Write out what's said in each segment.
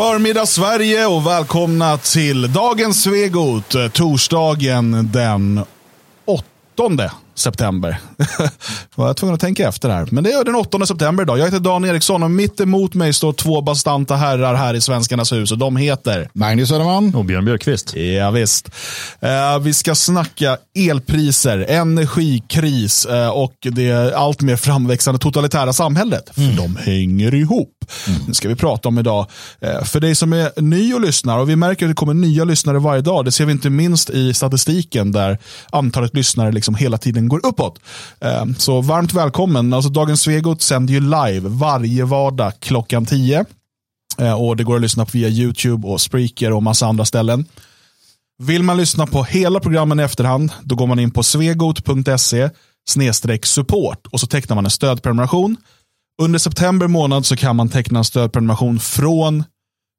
förmiddag Sverige och välkomna till dagens Svegot. Eh, torsdagen den 8 september. var jag tvungen att tänka efter här. Men det är den 8 september idag. Jag heter Dan Eriksson och mitt emot mig står två bastanta herrar här i Svenskarnas hus och de heter Magnus Söderman och Björn Björkqvist. Ja, visst. Uh, vi ska snacka elpriser, energikris uh, och det allt mer framväxande totalitära samhället. För mm. de hänger ihop. Mm. Det ska vi prata om idag. Uh, för dig som är ny och lyssnar, och vi märker att det kommer nya lyssnare varje dag. Det ser vi inte minst i statistiken där antalet lyssnare liksom hela tiden går uppåt. Eh, så varmt välkommen. Alltså Dagens Svegot sänder ju live varje vardag klockan 10. Eh, och Det går att lyssna på via YouTube och Spreaker och massa andra ställen. Vill man lyssna på hela programmen i efterhand, då går man in på svegot.se support och så tecknar man en stödprenumeration. Under september månad så kan man teckna en stödprenumeration från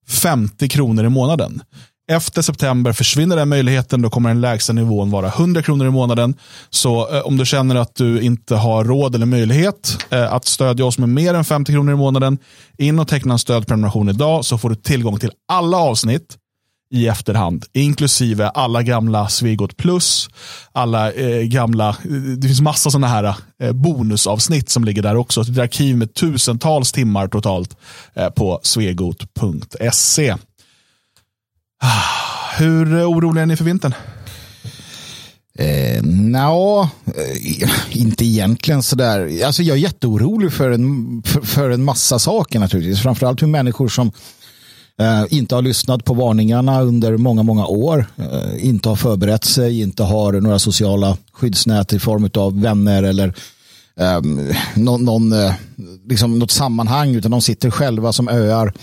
50 kronor i månaden. Efter september försvinner den möjligheten. Då kommer den lägsta nivån vara 100 kronor i månaden. Så eh, om du känner att du inte har råd eller möjlighet eh, att stödja oss med mer än 50 kronor i månaden, in och teckna en stödprenumeration idag så får du tillgång till alla avsnitt i efterhand, inklusive alla gamla Svegot Plus, alla eh, gamla, eh, det finns massa sådana här eh, bonusavsnitt som ligger där också. Ett arkiv med tusentals timmar totalt eh, på svegot.se. Ah, hur orolig är ni för vintern? Eh, Nja, eh, inte egentligen sådär. Alltså jag är jätteorolig för en, för, för en massa saker naturligtvis. Framförallt hur människor som eh, inte har lyssnat på varningarna under många, många år. Eh, inte har förberett sig, inte har några sociala skyddsnät i form av vänner eller um, någon, någon, uh, liksom något sammanhang utan de sitter själva som öar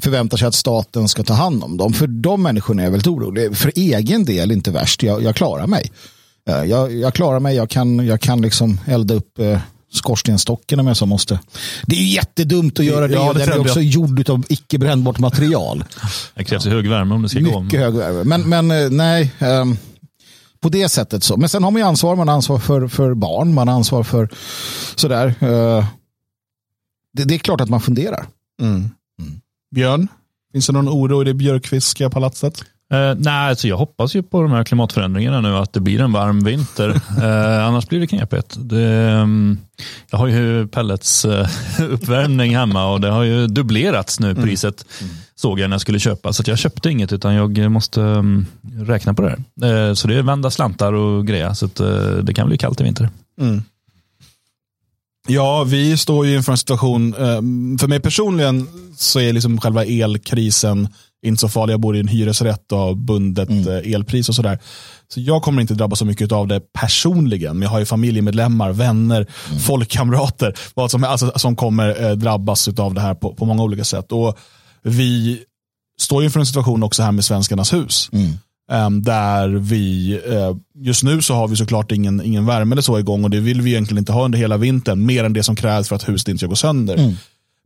förväntar sig att staten ska ta hand om dem. För de människorna är jag väldigt orolig. För egen del inte värst, jag, jag klarar mig. Uh, jag, jag, klarar mig, jag kan, jag kan liksom elda upp uh, skorstenstocken om jag så måste. Det är jättedumt att göra det. Ja, det Den är också jag. gjord av icke brännbart material. Det krävs hög värme om det ska Mycket gå. Mycket hög värme. Men, men nej, um, på det sättet så. Men sen har man ju ansvar, man har ansvar för, för barn, man har ansvar för sådär. Uh, det, det, är klart att man funderar. Mm. Mm. Björn, finns det någon oro i det björkfiska palatset? Uh, nej, alltså jag hoppas ju på de här klimatförändringarna nu, att det blir en varm vinter. uh, annars blir det knepigt. Det, um, jag har ju pellets uh, uppvärmning hemma och det har ju dubblerats nu mm. priset. Mm. Såg jag när jag skulle köpa, så jag köpte inget utan jag måste um, räkna på det här. så det är vända slantar och grejer, så att, det kan bli kallt i vinter. Mm. Ja, vi står ju inför en situation, för mig personligen så är liksom själva elkrisen inte så farlig. Jag bor i en hyresrätt och har bundet mm. Elpris och sådär. Så jag kommer inte drabbas så mycket av det personligen. Men jag har ju familjemedlemmar, vänner, mm. folkkamrater vad som, alltså, som kommer eh, drabbas av det här på, på många olika sätt. Och vi står inför en situation också här med Svenskarnas hus. Mm. Um, där vi, uh, just nu så har vi såklart ingen, ingen värme eller så igång och det vill vi egentligen inte ha under hela vintern. Mer än det som krävs för att huset inte ska gå sönder. Mm.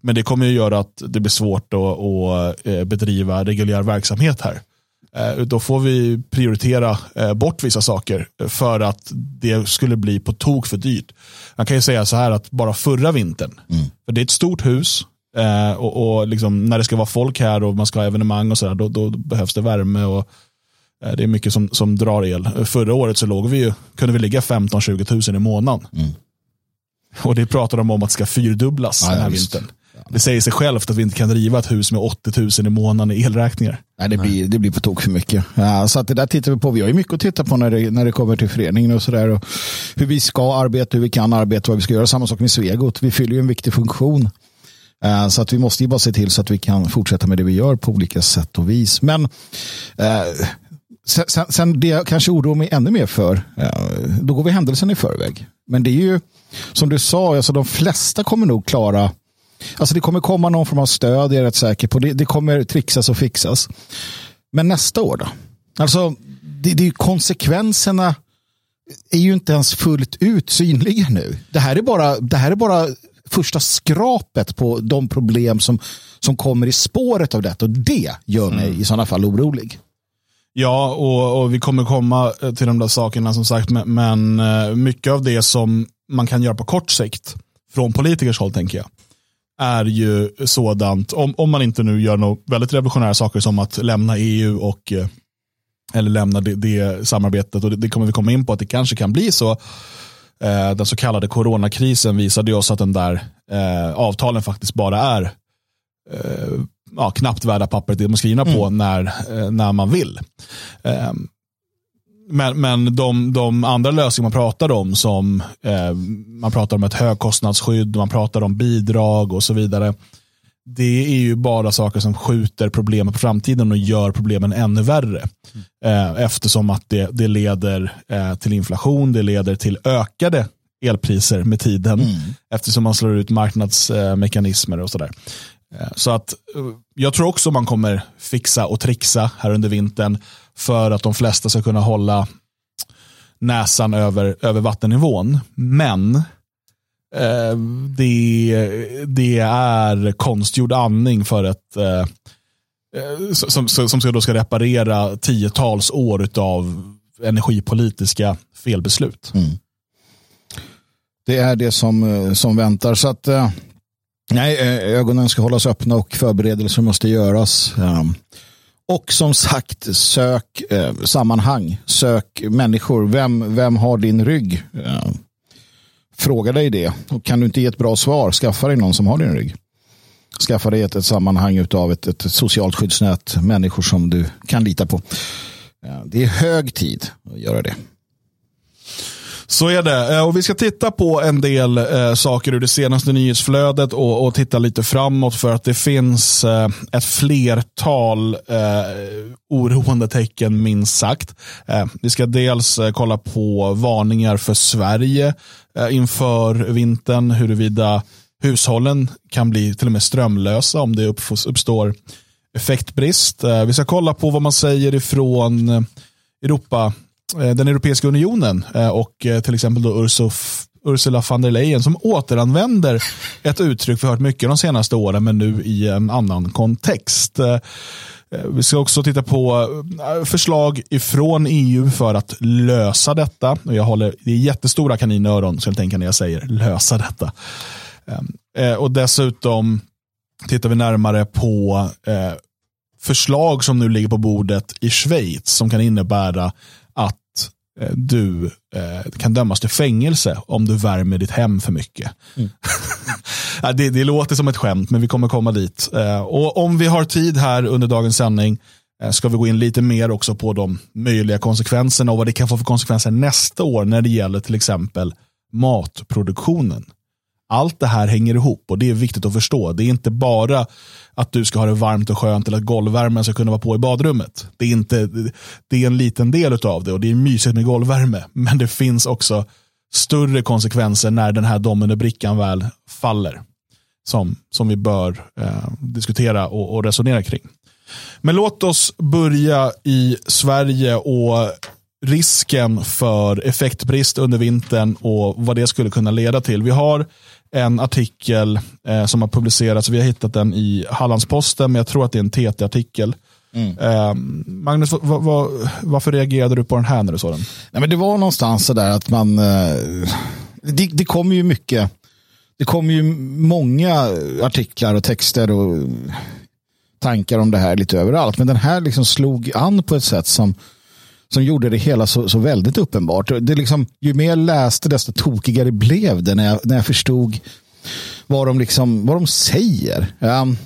Men det kommer ju göra att det blir svårt att, att eh, bedriva reguljär verksamhet här. Eh, då får vi prioritera eh, bort vissa saker för att det skulle bli på tok för dyrt. Man kan ju säga så här att bara förra vintern, mm. för det är ett stort hus och, och liksom när det ska vara folk här och man ska ha evenemang och sådär, då, då, behövs det värme och det är mycket som, som drar el. Förra året så låg vi ju, kunde vi ligga 15-20 tusen i månaden. Mm. Och det pratar de om att ska fyrdubblas ja, den här vintern. Det säger sig självt att vi inte kan driva ett hus med 80 000 i månaden i elräkningar. Nej, det blir, det blir på tok för mycket. Ja, så att det där tittar vi på. Vi har ju mycket att titta på när det, när det kommer till föreningen och sådär. Hur vi ska arbeta, hur vi kan arbeta, vad vi ska göra. Samma sak med Svegot. Vi fyller ju en viktig funktion. Eh, så att vi måste ju bara se till så att vi kan fortsätta med det vi gör på olika sätt och vis. Men eh, sen, sen, det jag kanske oroar mig ännu mer för, eh, då går vi händelsen i förväg. Men det är ju som du sa, alltså de flesta kommer nog klara Alltså det kommer komma någon form av stöd, jag är rätt säker på. Det, det kommer trixas och fixas. Men nästa år då? Alltså, det, det är konsekvenserna är ju inte ens fullt ut synliga nu. Det här är bara, det här är bara första skrapet på de problem som, som kommer i spåret av detta. Och det gör mig mm. i sådana fall orolig. Ja, och, och, vi kommer komma till de där sakerna som sagt. Men, men eh, mycket av det som man kan göra på kort sikt från politikers håll tänker jag är ju sådant, om, om man inte nu gör något väldigt revolutionära saker som att lämna EU och eh, eller lämna det, det samarbetet och det, det, kommer vi komma in på att det kanske kan bli så. Eh, den så kallade coronakrisen visade oss att den där eh, avtalen faktiskt bara är eh, ja, knappt värda pappret de är skrivna på mm. när, eh, när man vill. Eh, men, men de, de, andra lösningar man pratar om, som man pratar om ett högkostnadsskydd, man pratar om bidrag och så vidare. Det är ju bara saker som skjuter problemen på framtiden och gör problemen ännu värre. Mm. Eh, eftersom att det, det leder eh, till inflation, det leder till ökade elpriser med tiden. Mm. Eftersom man slår ut marknadsmekanismer och sådär. Eh, så att jag tror också man kommer fixa och trixa här under vintern för att de flesta ska kunna hålla näsan över, över vattennivån. Men eh, det, det är konstgjord andning för ett eh, eh som, som ska, då ska reparera tiotals år av energipolitiska felbeslut. Mm. Det är det som, eh, som väntar. Så att eh, Nej, ögonen ska hållas öppna och förberedelser måste göras. Ehm, och som sagt, sök sammanhang, sök människor. Vem, vem har din rygg? Ehm, Fråga dig det. Och kan du inte ge ett bra svar, skaffa dig någon som har din rygg. Skaffa dig ett, ett sammanhang av ett, ett socialt skyddsnät, människor som du kan lita på. Det är hög tid att göra det. Så är det. Eh, och vi ska titta på en del eh, saker ur det senaste nyhetsflödet och, och, titta lite framåt för att det finns eh, ett flertal eh, oroande tecken minst sagt. Eh, vi ska dels eh, kolla på varningar för Sverige eh, inför vintern, huruvida hushållen kan bli till och med strömlösa om det uppstår effektbrist. Eh, vi ska kolla på vad man säger ifrån Europa Eh, den Europeiska unionen eh, och eh, till exempel då Ursuf, Ursula von der Leyen som återanvänder ett uttryck vi hört mycket de senaste åren men nu i en annan kontext. Vi ska också titta på förslag ifrån EU för att lösa detta. jag håller, det är jättestora kaninöron ska jag tänka när jag säger lösa detta. Och dessutom tittar vi närmare på förslag som nu ligger på bordet i Schweiz som kan innebära du eh, kan dömas till fängelse om du värmer ditt hem för mycket. Mm. det, det, låter som ett skämt, men vi kommer komma dit. Eh, och om vi har tid här under dagens sändning eh, ska vi gå in lite mer också på de möjliga konsekvenserna och vad det kan få för konsekvenser nästa år när det gäller till exempel matproduktionen. Allt det här hänger ihop och det är viktigt att förstå. Det är inte bara att du ska ha det varmt och skönt eller att golvvärmen ska kunna vara på i badrummet. Det är, inte, det är en liten del av det och det är mysigt med golvvärme. Men det finns också större konsekvenser när den här dominobrickan väl faller. Som, som vi bör eh, diskutera och, och resonera kring. Men låt oss börja i Sverige och risken för effektbrist under vintern och vad det skulle kunna leda till. Vi har en artikel eh, som har publicerats. Vi har hittat den i Hallandsposten, men jag tror att det är en TT-artikel. Mm. Eh, Magnus, va, va, varför reagerade du på den här när du såg den? Nej, men det var någonstans sådär att man, eh, det, det kommer ju mycket, det kommer ju många artiklar och texter och tankar om det här lite överallt. Men den här liksom slog an på ett sätt som, som gjorde det hela så, så väldigt uppenbart. Det liksom, ju mer jag läste desto tokigare blev det när jag, när jag förstod vad de, liksom, vad de säger. Um,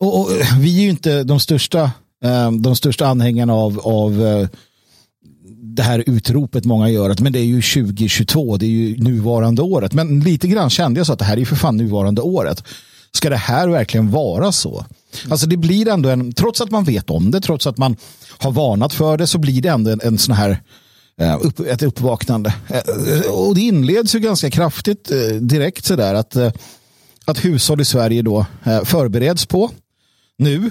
och, och, vi är ju inte de största, um, de största anhängarna av, av uh, det här utropet många gör, att men det är ju 2022, det är ju nuvarande året. Men lite grann kände jag så att det här är ju för fan nuvarande året. Ska det här verkligen vara så? Alltså det blir ändå en, trots att man vet om det, trots att man har varnat för det, så blir det ändå en, en sån här eh, upp, ett uppvaknande. Eh, och det inleds ju ganska kraftigt eh, direkt sådär att, att hushåll i Sverige då förbereds på nu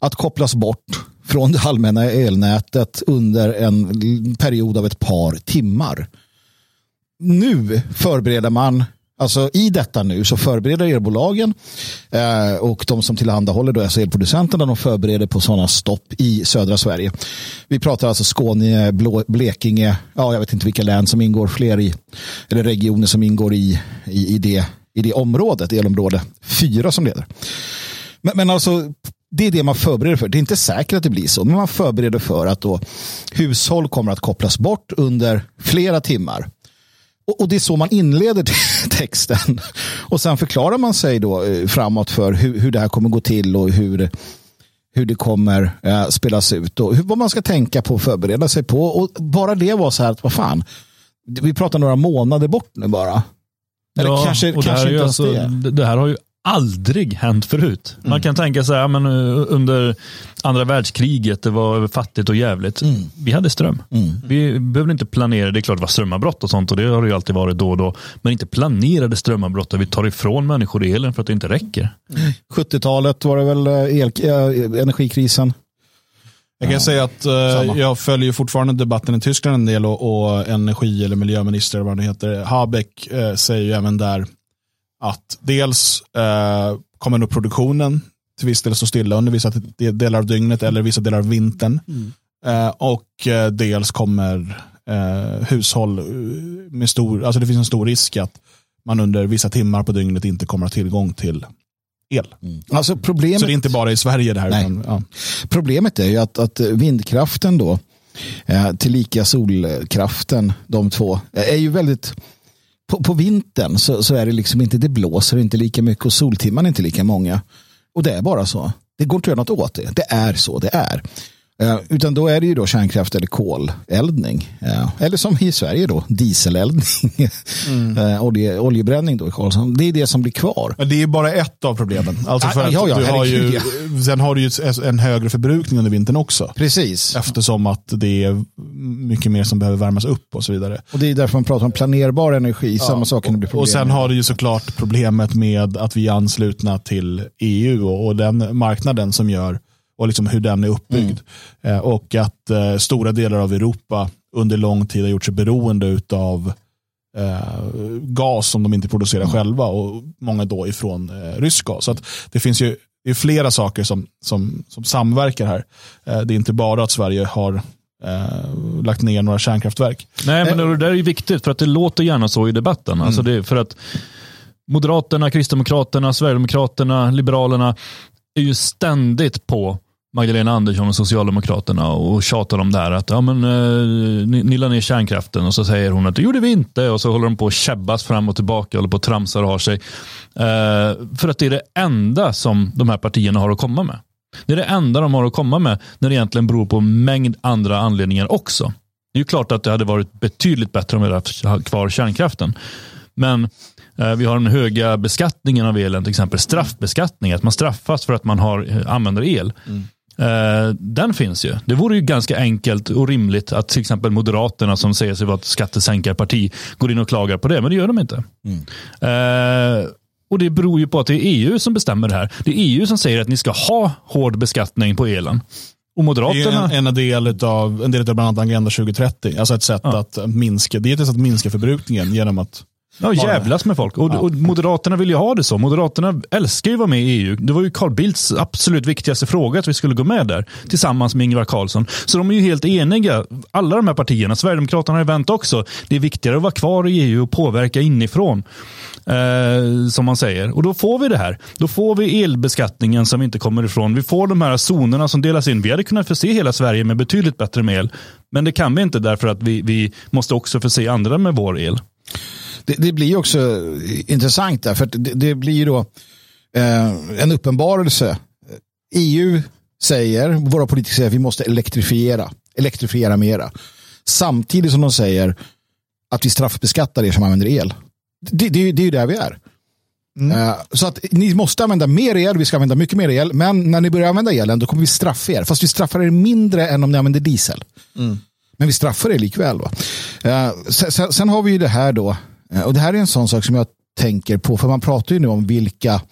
att kopplas bort från det allmänna elnätet under en period av ett par timmar. Nu förbereder man Alltså i detta nu så förbereder elbolagen eh, och de som tillhandahåller då, alltså elproducenterna de förbereder på sådana stopp i södra Sverige. Vi pratar alltså Skåne, Blå, Blekinge, ja jag vet inte vilka län som ingår fler i, eller regioner som ingår i, i, i det i det området, elområde 4 som leder. Men, men alltså, det är det man förbereder för. Det är inte säkert att det blir så, men man förbereder för att då hushåll kommer att kopplas bort under flera timmar. Och, och det är så man inleder texten. Och sen förklarar man sig då eh, framåt för hur, hur det här kommer gå till och hur, hur det kommer eh, spelas ut och hur, vad man ska tänka på och förbereda sig på. Och bara det var så här att vad fan, vi pratar några månader bort nu bara. Eller Ja, kanske, och det, här är inte alltså, det. det här har ju aldrig hänt förut. Mm. Man kan tänka sig, ja, men, eh, under andra världskriget, det var fattigt och jävligt. Mm. Vi hade ström. Vi behövde inte planera, det är klart det var strömavbrott och sånt och det har det ju alltid varit då och då. Men inte planerade strömavbrott där vi tar ifrån människor elen för att det inte räcker. 70-talet var det väl eh, el, eh, energikrisen. Jag kan säga att eh, jag följer fortfarande debatten i Tyskland en del och, och energi eller miljöminister vad det heter. Habeck eh, säger ju även där att dels eh, kommer nog produktionen till viss del stå stilla under vissa de- delar av dygnet eller vissa delar av vintern. Eh, och eh, dels kommer eh, hushåll eh, med stor, alltså det finns en stor risk att man under vissa timmar på dygnet inte kommer att ha tillgång till el. Alltså problemet, Så det är inte bara i Sverige det här. Nej. Utan, ja. problemet är ju att, att vindkraften då, eh, tillika solkraften, de två, är ju väldigt på, på vintern så, så är det liksom inte, det blåser inte lika mycket och soltimmarna är inte lika många. Och det är bara så. Det går inte att göra något åt det. Det är så det är. Eh, utan då är det ju då kärnkraft eller koleldning. Eh, eller som i Sverige då, dieseleldning. eh, olje, oljebränning då i Karlshamn. Det är det som blir kvar. Men det är bara ett av problemen. Alltså för Ja, att ja, ja, du har ju, sen har du ju en högre förbrukning under vintern också. Precis. Eftersom att det är mycket mer som behöver värmas upp och så vidare. Och det är därför man pratar om planerbar energi. Samma sak kan det bli problem Och sen har du ju såklart problemet med att vi är anslutna till EU och, och den marknaden som gör och liksom hur den är uppbyggd. Mm. Eh, och att eh, stora delar av Europa under lång tid har gjort sig beroende av eh, gas som de inte producerar Mm. själva och många då ifrån eh, rysk gas. Så det finns ju det är flera saker som, som, som samverkar här. Eh, det är inte bara att Sverige har eh, lagt ner några kärnkraftverk. Nej, men det där är viktigt för att det låter gärna så i debatten. Alltså det, för att Moderaterna, Kristdemokraterna, Sverigedemokraterna, Liberalerna är ju ständigt på Magdalena Andersson och Socialdemokraterna och tjatar om det här att ja, men, eh, ni, ni la ner kärnkraften och så säger hon att det gjorde vi inte och så håller de på att käbbas fram och tillbaka, håller på och tramsar och har sig. Eh, för att det är det enda som de här partierna har att komma med. Det är det enda de har att komma med när det egentligen beror på en mängd andra anledningar också. Det är ju klart att det hade varit betydligt bättre om vi hade haft kvar kärnkraften. Men eh, vi har den höga beskattningen av elen, till exempel straffbeskattning, att man straffas för att man har, eh, använder el. Mm den finns ju. Det vore ju ganska enkelt och rimligt att till exempel Moderaterna som säger sig vara ett skattesänkarparti går in och klagar på det, men det gör de inte. Eh, och Det beror ju på att det är EU som bestämmer det här. Det är EU som säger att ni ska ha hård beskattning på elen. Och Det är Moderaterna... en, en del av en del av bland annat Agenda 2030. Alltså ett sätt att minska, det är ett sätt att minska förbrukningen genom att Ja, jävlas med folk. Och, och Moderaterna vill ju ha det så. Moderaterna älskar ju att vara med i EU. Det var ju Carl Bildts absolut viktigaste fråga att vi skulle gå med där. Tillsammans med Ingvar Carlsson. Så de är ju helt eniga. Alla de här partierna. Sverigedemokraterna har ju vänt också. Det är viktigare att vara kvar i EU och påverka inifrån. Eh, som man säger. Och då får vi det här. Då får vi elbeskattningen som vi inte kommer ifrån. Vi får de här zonerna som delas in. Vi hade kunnat förse hela Sverige med betydligt bättre med el. Men det kan vi inte därför att vi, vi måste också förse andra med vår el. Det, det blir också intressant där, för det, det blir ju då eh, en uppenbarelse. EU säger, våra politiker säger att vi måste elektrifiera, elektrifiera mera. Samtidigt som de säger att vi straffbeskattar er som använder el. Det, det, det är ju där vi är. Eh, Så att ni måste använda mer el, vi ska använda mycket mer el, men när ni börjar använda elen då kommer vi straffa er. Fast vi straffar er mindre än om ni använder diesel. Men vi straffar er likväl. Då. Eh, sen, har vi ju det här då, och det här är en sån sak som jag tänker på, för man pratar ju nu om vilka,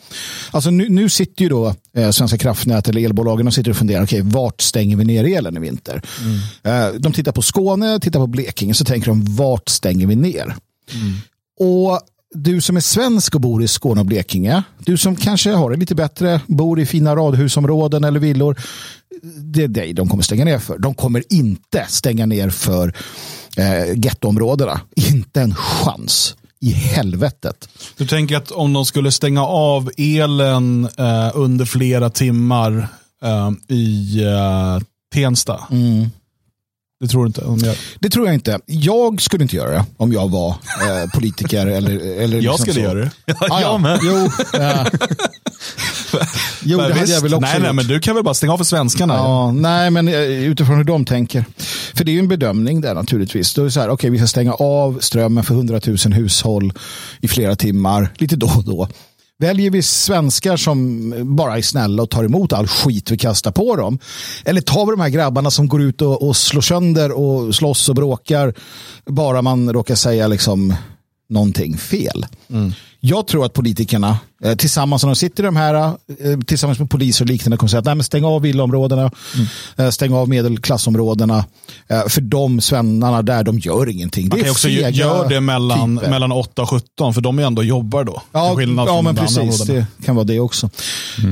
alltså nu, nu sitter ju då eh, Svenska kraftnät eller elbolagen och sitter och funderar, okej, vart stänger vi ner elen i vinter? Eh, de tittar på Skåne, tittar på Blekinge, så tänker de, vart stänger vi ner? Och du som är svensk och bor i Skåne och Blekinge, du som kanske har det lite bättre, bor i fina radhusområden eller villor, det är dig de kommer stänga ner för. De kommer inte stänga ner för eh, gettoområdena. Inte en chans. i helvetet. Du tänker att om de skulle stänga av elen eh, under flera timmar eh, i eh, Tensta. Det tror du inte? Om jag... Det tror jag inte. Jag skulle inte göra det om jag var eh, politiker. eller, eller jag liksom skulle så. göra det. Ah, ja. jag med. Jo, jo det hade Visst. jag väl också nej, nej, gjort. men du kan väl bara stänga av för svenskarna? Ja, nej, men eh, utifrån hur de tänker. För det är ju en bedömning där naturligtvis. Då är det så här, okej, vi ska stänga av strömmen för 100 000 hushåll i flera timmar, lite då och då. Väljer vi svenskar som bara är snälla och tar emot all skit vi kastar på dem? Eller tar vi de här grabbarna som går ut och, och slår sönder och slåss och bråkar bara man råkar säga liksom någonting fel? Jag tror att politikerna eh, tillsammans när de sitter i de här eh, tillsammans med poliser och liknande kommer säga att nej, men stäng av villaområdena, eh, stäng av medelklassområdena. För de svennarna där, de gör ingenting. Man kan också göra det mellan, typer. mellan 8 och 17, för de är ändå jobbar då. Ja, ja men precis. Det kan vara det också.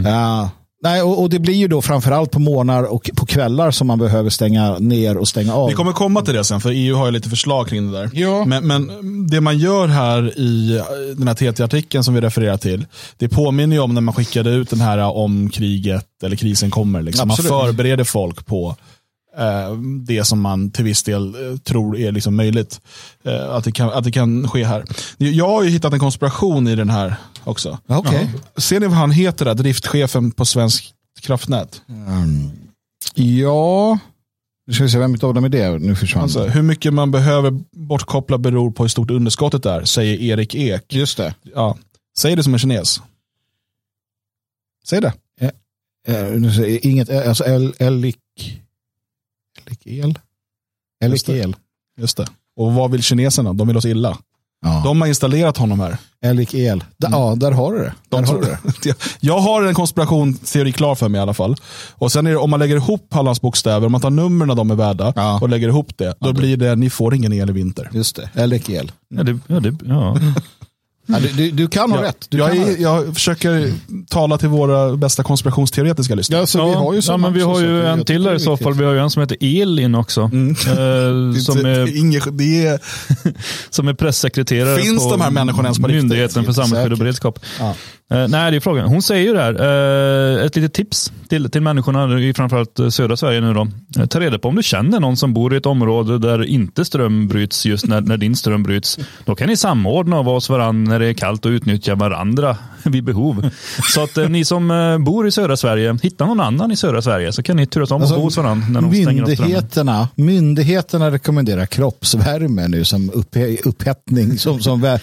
Ja. Nej, och, och det blir ju då framförallt på morgnar och på kvällar som man behöver stänga ner och stänga av. Vi kommer komma till det sen, för EU har ju lite förslag kring det där. Ja. Men, men det man gör här i den här TT-artikeln som vi refererar till, det påminner ju om när man skickade ut den här om kriget eller krisen kommer. Liksom. Man förbereder folk på eh, det som man till viss del eh, tror är liksom möjligt. Eh, att, det kan, att det kan ske här. Jag har ju hittat en konspiration i den här också. Okej. Ser ni vad han heter, där, driftchefen på Svensk kraftnät? Ja, nu ska vi se vem av dem är det. Nu försvann Alltså, hur mycket man behöver bortkoppla beror på hur stort underskottet är, säger Erik Ek. Just det. Ja. Säg det som en kines. Säg det. Eh, ska jag- inget, eh, alltså El, Elik, Elik El? Elik Just det. El. Just det. Och vad vill kineserna? De vill oss illa. Ja. De har installerat honom här. Elik El. Da, Ja, där har du det. Där De har du det. Jag har en konspirationsteori klar för mig i alla fall. Och sen är det, om man lägger ihop alla hans bokstäver, om man tar numren de är värda Ja. och lägger ihop det, då blir det ni får ingen el i vinter. Just det. Elik El. Ja, det, ja, det, ja. Ja, du, du, du kan ha rätt. Du jag, kan ha är, rätt. jag försöker tala till våra bästa konspirationsteoretiska lyssnare. Ja, så vi har ju ja, men vi har ju en till där är i så fall. Vi har ju en som heter Elin också. Eh, som, är, inget, det är, som är pressekreterare Finns på de här människorna ens på riktigt? Myndigheten för samhällsskydd och beredskap. Ja. Eh, nej, det är frågan. Hon säger ju det här, eh, ett litet tips till, till människorna i framförallt eh, södra Sverige nu då. Ta reda på om du känner någon som bor i ett område där inte ström bryts just när, när din ström bryts. Då kan ni samordna och vara hos varandra när det är kallt och utnyttja varandra vid behov. Så att ni som bor i södra Sverige, hitta någon annan i södra Sverige så kan ni turas om och bo hos varandra när de myndigheterna, myndigheterna rekommenderar kroppsvärme nu som upp, upphettning. Som, som, det,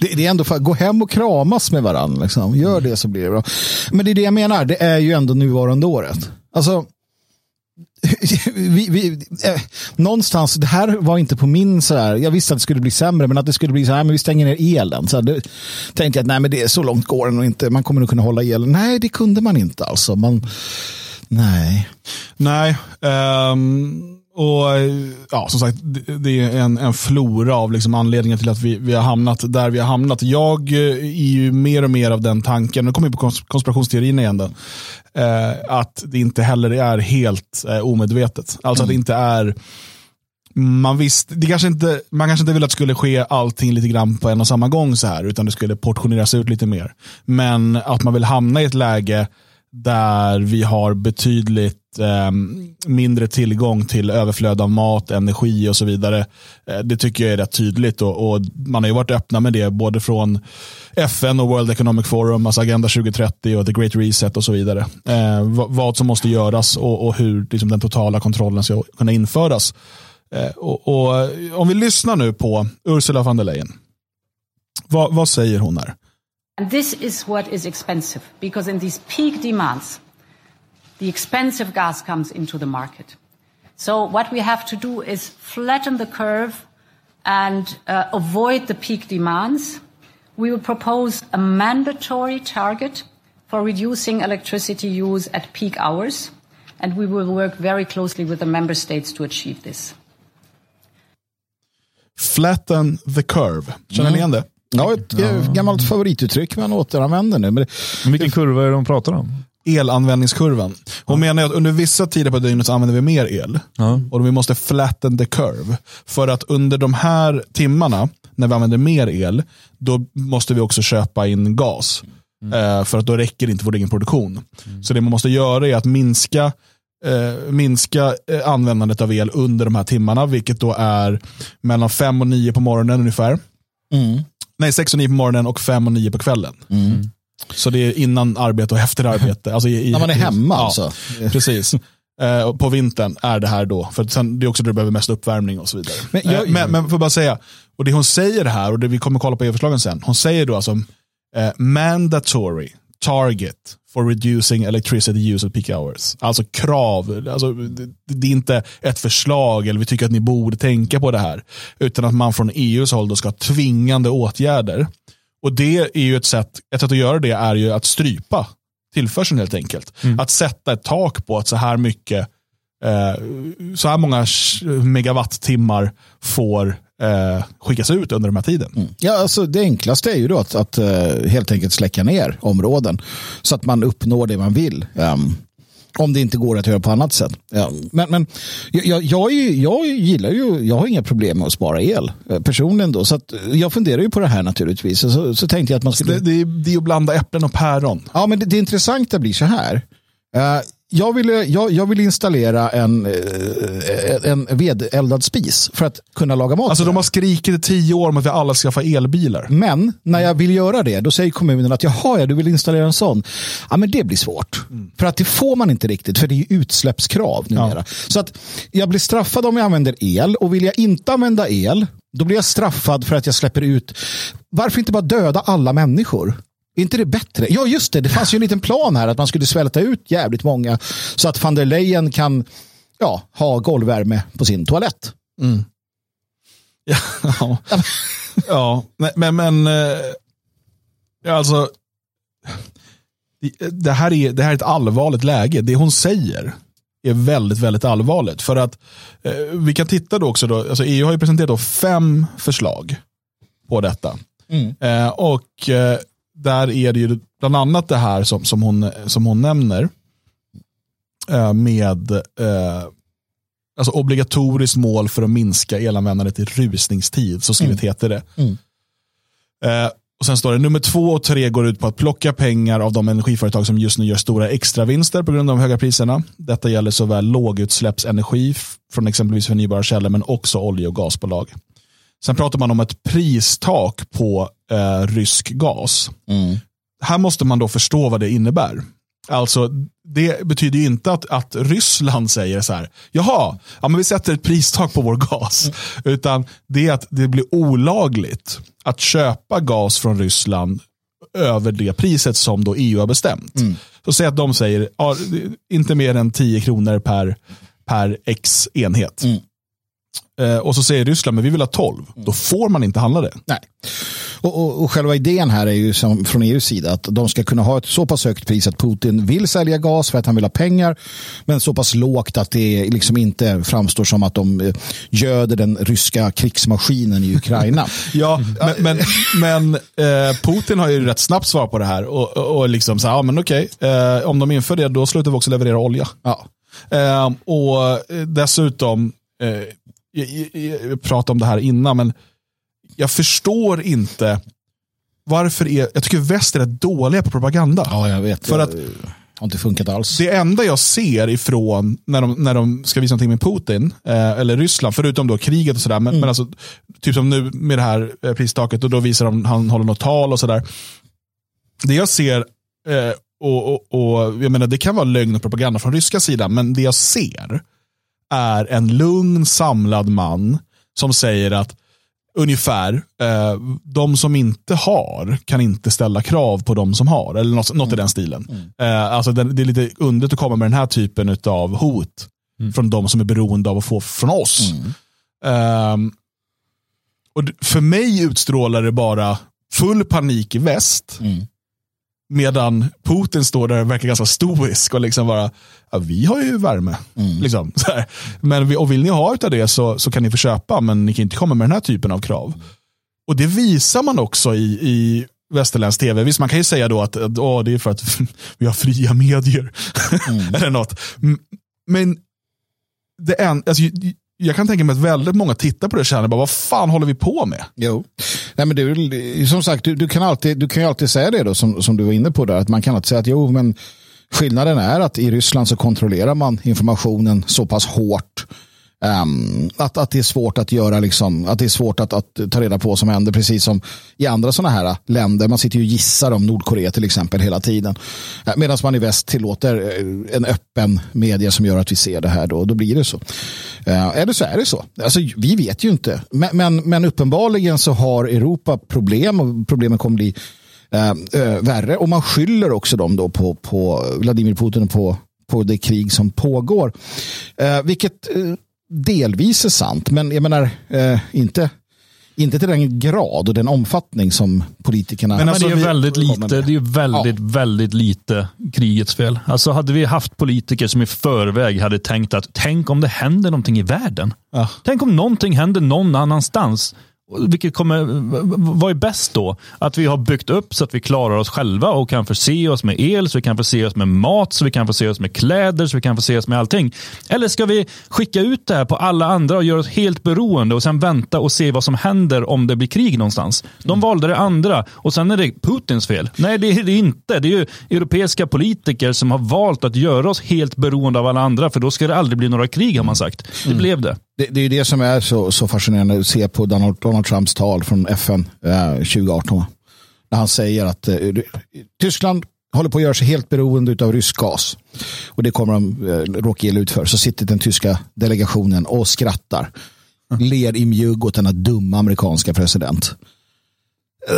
det är ändå för, gå hem och kramas med varandra. Liksom. Gör det så blir det bra. Men det är det jag menar, det är ju ändå nuvarande året. Alltså, vi, vi, eh, någonstans, det här var inte på min sådär, jag visste att det skulle bli sämre, men att det skulle bli så här, men vi stänger ner elen. Så här, det, tänkte jag att nej, men det är så långt går det nog inte, man kommer nog kunna hålla elen. Nej, det kunde man inte alltså. Man, nej. Nej, Um och ja, som sagt, det, är en, en flora av liksom anledningar till att vi, vi har hamnat där vi har hamnat. Jag eh, är ju mer och mer av den tanken, nu kommer vi på kons- konspirationsteorin igen, då, eh, att det inte heller är helt eh, omedvetet. Alltså att det inte är man visste, det kanske inte, man kanske inte ville att det skulle ske allting lite grann på en och samma gång så här, utan det skulle portioneras ut lite mer. Men att man vill hamna i ett läge där vi har betydligt eh, mindre tillgång till överflöd av mat, energi och så vidare. Eh, det tycker jag är rätt tydligt och, och man har ju varit öppna med det både från FN och World Economic Forum, alltså Agenda 2030 och The Great Reset och så vidare. Eh, vad, vad som måste göras och, och hur liksom, den totala kontrollen ska kunna införas. Eh, och, och, eh, om vi lyssnar nu på Ursula von der Leyen. Va, vad säger hon här? And this is what is expensive because in these peak demands, the expensive gas comes into the market. So what we have to do is flatten the curve and uh, avoid the peak demands. We will propose a mandatory target for reducing electricity use at peak hours, and we will work very closely with the member states to achieve this. Flatten the curve. Känner ni igen det? Ja, ett eh, gammalt favorituttryck man återanvänder nu. Men det, Vilken kurva är det de pratar om? elanvändningskurvan. Hon menar att under vissa tider på dygnet så använder vi mer el. Ja. Och vi måste flatten the curve. För att under de här timmarna, när vi använder mer el, då måste vi också köpa in gas. Eh, för att då räcker inte vår egen produktion. Så det man måste göra är att minska eh, minska eh, användandet av el under de här timmarna, vilket då är mellan 5 och 9 på morgonen ungefär. Mm. Nej, 6 och 9 på morgonen och 5 och 9 på kvällen. Så det är innan arbete och efter arbete. Alltså i, i, När man är hemma ja, alltså. Precis. Eh, på vintern är det här då. För sen, det är också då du behöver mest uppvärmning och så vidare. Men jag- men, men får bara säga, och det hon säger här, och det vi kommer kolla på EU-förslagen sen. Hon säger då alltså eh, mandatory target for reducing electricity use at peak hours. Alltså krav. Alltså, det, det är inte ett förslag eller vi tycker att ni borde tänka på det här. Utan att man från EUs håll ska ha tvingande åtgärder. Och det är ju ett sätt, ett sätt att göra det är ju att strypa tillförseln helt enkelt. Att sätta ett tak på att så här mycket, eh, så här många megawattimmar får eh, skickas ut under den här tiden. Ja, alltså det enklaste är ju då att, att eh, helt enkelt släcka ner områden så att man uppnår det man vill. Ehm, om det inte går att göra på annat sätt. Ja, men men jag, jag, jag, gillar ju, jag har inga problem med att spara el eh, personligen då. Så att eh, jag funderar ju på det här naturligtvis. Så, så tänkte jag att man skulle... Det, det, är, det är att blanda äpplen och päron. Ja, men det, det intressanta blir så här. Eh, jag, ville, jag, jag vill installera en, eh, en vedeldad spis för att kunna laga mat. Alltså de har skrikit i tio år om att vi alla ska få elbilar. Men när jag vill göra det, då säger kommunen att jaha, ja, du vill installera en sån. Ja, men det blir svårt. För att det får man inte riktigt, för det är ju utsläppskrav numera. Så att jag blir straffad om jag använder el och vill jag inte använda el, då blir jag straffad för att jag släpper ut. Varför inte bara döda alla människor? Är inte det bättre? Ja, just det. Det fanns ju en liten plan här att man skulle svälta ut jävligt många så att van der Leyen kan ja, ha golvvärme på sin toalett. Ja, ja nej, men, men eh, ja, alltså, det- här, är, det här är ett allvarligt läge. Det hon säger är väldigt, väldigt allvarligt. För att eh, vi kan titta då också, då, alltså EU har ju presenterat då fem förslag på detta. Eh, och där är det ju bland annat det här som, som, hon, som hon nämner eh, med eh, alltså obligatoriskt mål för att minska elanvändandet i rusningstid, så skrivet heter det. Eh, och Sen står det nummer två och tre går ut på att plocka pengar av de energiföretag som just nu gör stora extravinster på grund av de höga priserna. Detta gäller såväl lågutsläppsenergi från exempelvis förnybara källor men också olje och gasbolag. Sen pratar man om ett pristak på eh, rysk gas. Här måste man då förstå vad det innebär. Alltså, det betyder ju inte att, att Ryssland säger så här, jaha, ja, men vi sätter ett pristak på vår gas. Utan det är att det blir olagligt att köpa gas från Ryssland över det priset som då EU har bestämt. Så säg att de säger, ja, inte mer än 10 kronor per, per x enhet. Eh, och så säger Ryssland, men vi vill ha 12. Då får man inte handla det. Nej. Och, och, och själva idén här är ju som från EUs sida att de ska kunna ha ett så pass högt pris att Putin vill sälja gas för att han vill ha pengar men så pass lågt att det liksom inte framstår som att de eh, göder den ryska krigsmaskinen i Ukraina. Ja, men, men, men eh, Putin har ju rätt snabbt svar på det här. Och, och, liksom så här, ja men okej, eh, om de inför det då slutar vi också leverera olja. ja. Eh, och eh, dessutom, eh, jag, jag, jag pratade om det här innan, men jag förstår inte varför är, jag tycker väst är rätt dåliga på propaganda. ja, jag vet. För Det att- har inte funkat alls. Det enda jag ser ifrån när de, när de ska visa någonting med Putin, eh, eller Ryssland, förutom då kriget och sådär, men, men alltså, typ som nu med det här eh, pristaket, och då visar de, han håller något tal och sådär. Det jag ser, eh, och, och, och jag menar det kan vara lögn och propaganda från ryska sidan, men det jag ser är en lugn, samlad man som säger att ungefär, eh, de som inte har kan inte ställa krav på de som har. Eller något, något i den stilen. Eh, alltså det, det är lite underligt att komma med den här typen av hot från de som är beroende av att få från oss. Ehm, och för mig utstrålar det bara full panik i väst. Medan Putin står där och verkar ganska stoisk och liksom bara, ja, vi har ju värme. Liksom, så här. Men vi, och vill ni ha utav det så, så kan ni få köpa, men ni kan inte komma med den här typen av krav. Och det visar man också i, i västerländsk tv. Visst, man kan ju säga då att, att åh, det är för att vi har fria medier. Eller något. Men det en, alltså, jag kan tänka mig att väldigt många tittar på det och känner bara, vad fan håller vi på med? Jo. Nej, men du, som sagt, du, du, kan alltid, du kan ju alltid säga det då, som, som du var inne på där, att man kan alltid säga att jo, men skillnaden är att i Ryssland så kontrollerar man informationen så pass hårt Um, att, att det är svårt att göra, liksom, att det är svårt att, att ta reda på vad som händer, precis som i andra sådana här länder. Man sitter ju och gissar om Nordkorea till exempel hela tiden. Eh, uh, Medan man i väst tillåter eh, en öppen media som gör att vi ser det här. Då, då blir det så. Uh, eller så är det så. Alltså, vi vet ju inte. Men, men, men uppenbarligen så har Europa problem och problemen kommer bli ehm, värre. Och man skyller också dem då på, på Vladimir Putin och på på det krig som pågår. Eh, vilket eh, delvis är sant, men jag menar eh, inte inte till den grad och den omfattning som politikerna... Men, alltså, men det är väldigt lite, det är väldigt, ja. väldigt lite krigets fel. Alltså hade vi haft politiker som i förväg hade tänkt att tänk om det händer någonting i världen. Ja. Tänk om någonting händer någon annanstans. Vilket kommer, vad är bäst då? Att vi har byggt upp så att vi klarar oss själva och kan förse oss med el, så vi kan förse oss med mat, så vi kan förse oss med kläder, så vi kan förse oss med allting. Eller ska vi skicka ut det här på alla andra och göra oss helt beroende och sen vänta och se vad som händer om det blir krig någonstans? De mm. valde det andra och sen är det Putins fel. Nej, det är det inte. Det är ju europeiska politiker som har valt att göra oss helt beroende av alla andra, för då ska det aldrig bli några krig har man sagt. Det mm. blev det. Det, det är det som är så, så fascinerande att se på Donald, Donald Trumps tal från FN eh, 2018. När han säger att eh, Tyskland håller på att göra sig helt beroende av rysk gas. Och det kommer de eh, råka illa ut för. Så sitter den tyska delegationen och skrattar. Ler i mjugg åt denna dumma amerikanska president.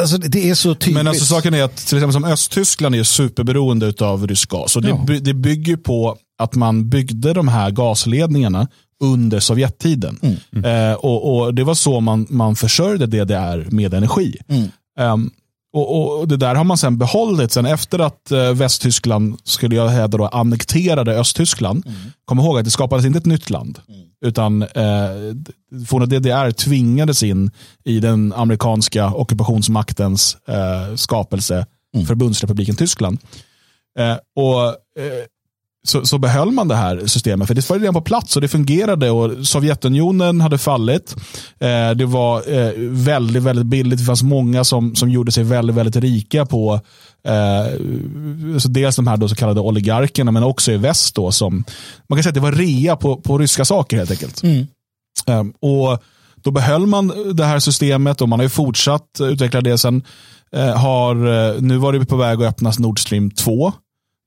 Alltså, det är så tydligt. Men alltså, saken är att till exempel som Östtyskland är superberoende av rysk gas. Och det, ja. det bygger på att man byggde de här gasledningarna under Sovjettiden. Mm. Mm. Eh, och, och, Det var så man, man försörjde DDR med energi. Um, och, och, Det där har man sen behållit sen efter att eh, Västtyskland skulle jag hävda då, annekterade Östtyskland. Mm. Kom ihåg att det skapades inte ett nytt land. Mm. Utan eh, forna DDR tvingades in i den amerikanska ockupationsmaktens eh, skapelse, mm. förbundsrepubliken Tyskland. Eh, och eh, så, så behöll man det här systemet. För det var redan på plats och det fungerade. och Sovjetunionen hade fallit. Eh, det var eh, väldigt, väldigt billigt. Det fanns många som, som gjorde sig väldigt, väldigt rika på eh, så dels de här då så kallade oligarkerna, men också i väst. Då, som, man kan säga att det var rea på, på ryska saker helt enkelt. Mm. Eh, och Då behöll man det här systemet och man har ju fortsatt utveckla det. Sen eh, har, eh, nu var det på väg att öppnas Nord Stream 2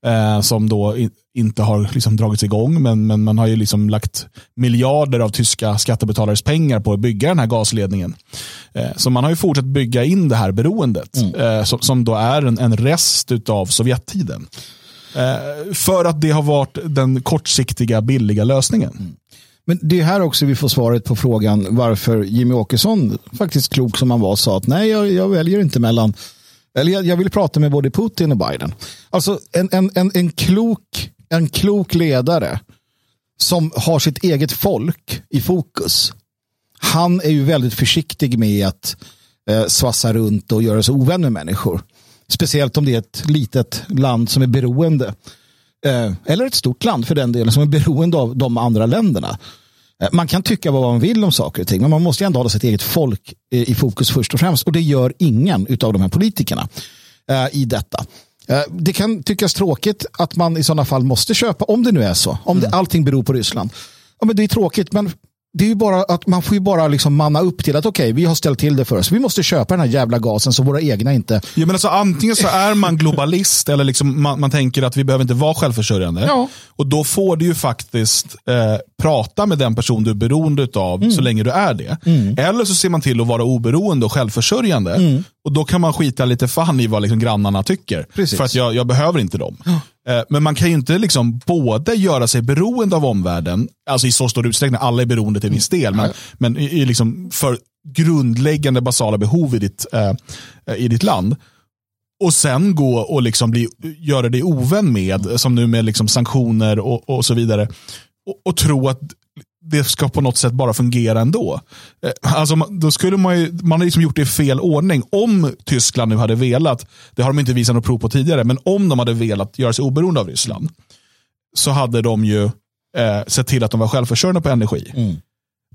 eh, som då inte har liksom dragits igång, men, men man har ju liksom lagt miljarder av tyska skattebetalares pengar på att bygga den här gasledningen. Eh, så man har ju fortsatt bygga in det här beroendet, mm. eh, som, som, då är en, en rest av Sovjettiden. Eh, för att det har varit den kortsiktiga, billiga lösningen. Mm. Men det är här också vi får svaret på frågan varför Jimmy Åkesson, faktiskt klok som han var, sa att nej, jag, jag väljer inte mellan eller jag, jag vill prata med både Putin och Biden. Alltså en, en, en, en, klok, en klok ledare som har sitt eget folk i fokus. Han är ju väldigt försiktig med att eh, svassa runt och göra sig ovän med människor. Speciellt om det är ett litet land som är beroende. Eh, eller ett stort land för den delen som är beroende av de andra länderna. Eh, man kan tycka vad man vill om saker och ting, men man måste ändå ha sitt eget folk eh, i fokus först och främst. Och det gör ingen av de här politikerna eh, i detta. Det kan tyckas tråkigt att man i sådana fall måste köpa, om det nu är så, om det, mm. allting beror på Ryssland. Ja, men det är tråkigt, men det är ju bara att man får ju bara liksom manna upp till att okej, okay, vi har ställt till det för oss. Vi måste köpa den här jävla gasen så våra egna inte... Ja, men alltså, antingen så är man globalist eller liksom man, man tänker att vi behöver inte vara självförsörjande. Ja. Och då får du ju faktiskt eh, prata med den person du är beroende av mm. så länge du är det. Mm. Eller så ser man till att vara oberoende och självförsörjande. Mm. Och då kan man skita lite fan i vad liksom grannarna tycker. Precis. För att jag, jag behöver inte dem. Eh, men man kan ju inte liksom både göra sig beroende av omvärlden, alltså i så stor utsträckning, alla är beroende till viss del, men, men i, i liksom för grundläggande basala behov i ditt, eh, i ditt land. Och sen gå och liksom bli, göra dig ovän med, som nu med liksom sanktioner och, och så vidare. Och, och tro att det ska på något sätt bara fungera ändå. Eh, alltså, då skulle man, ju, man har liksom gjort det i fel ordning. Om Tyskland nu hade velat, det har de inte visat något prov på tidigare, men om de hade velat göra sig oberoende av Ryssland så hade de ju eh, sett till att de var självförsörjande på energi. Mm.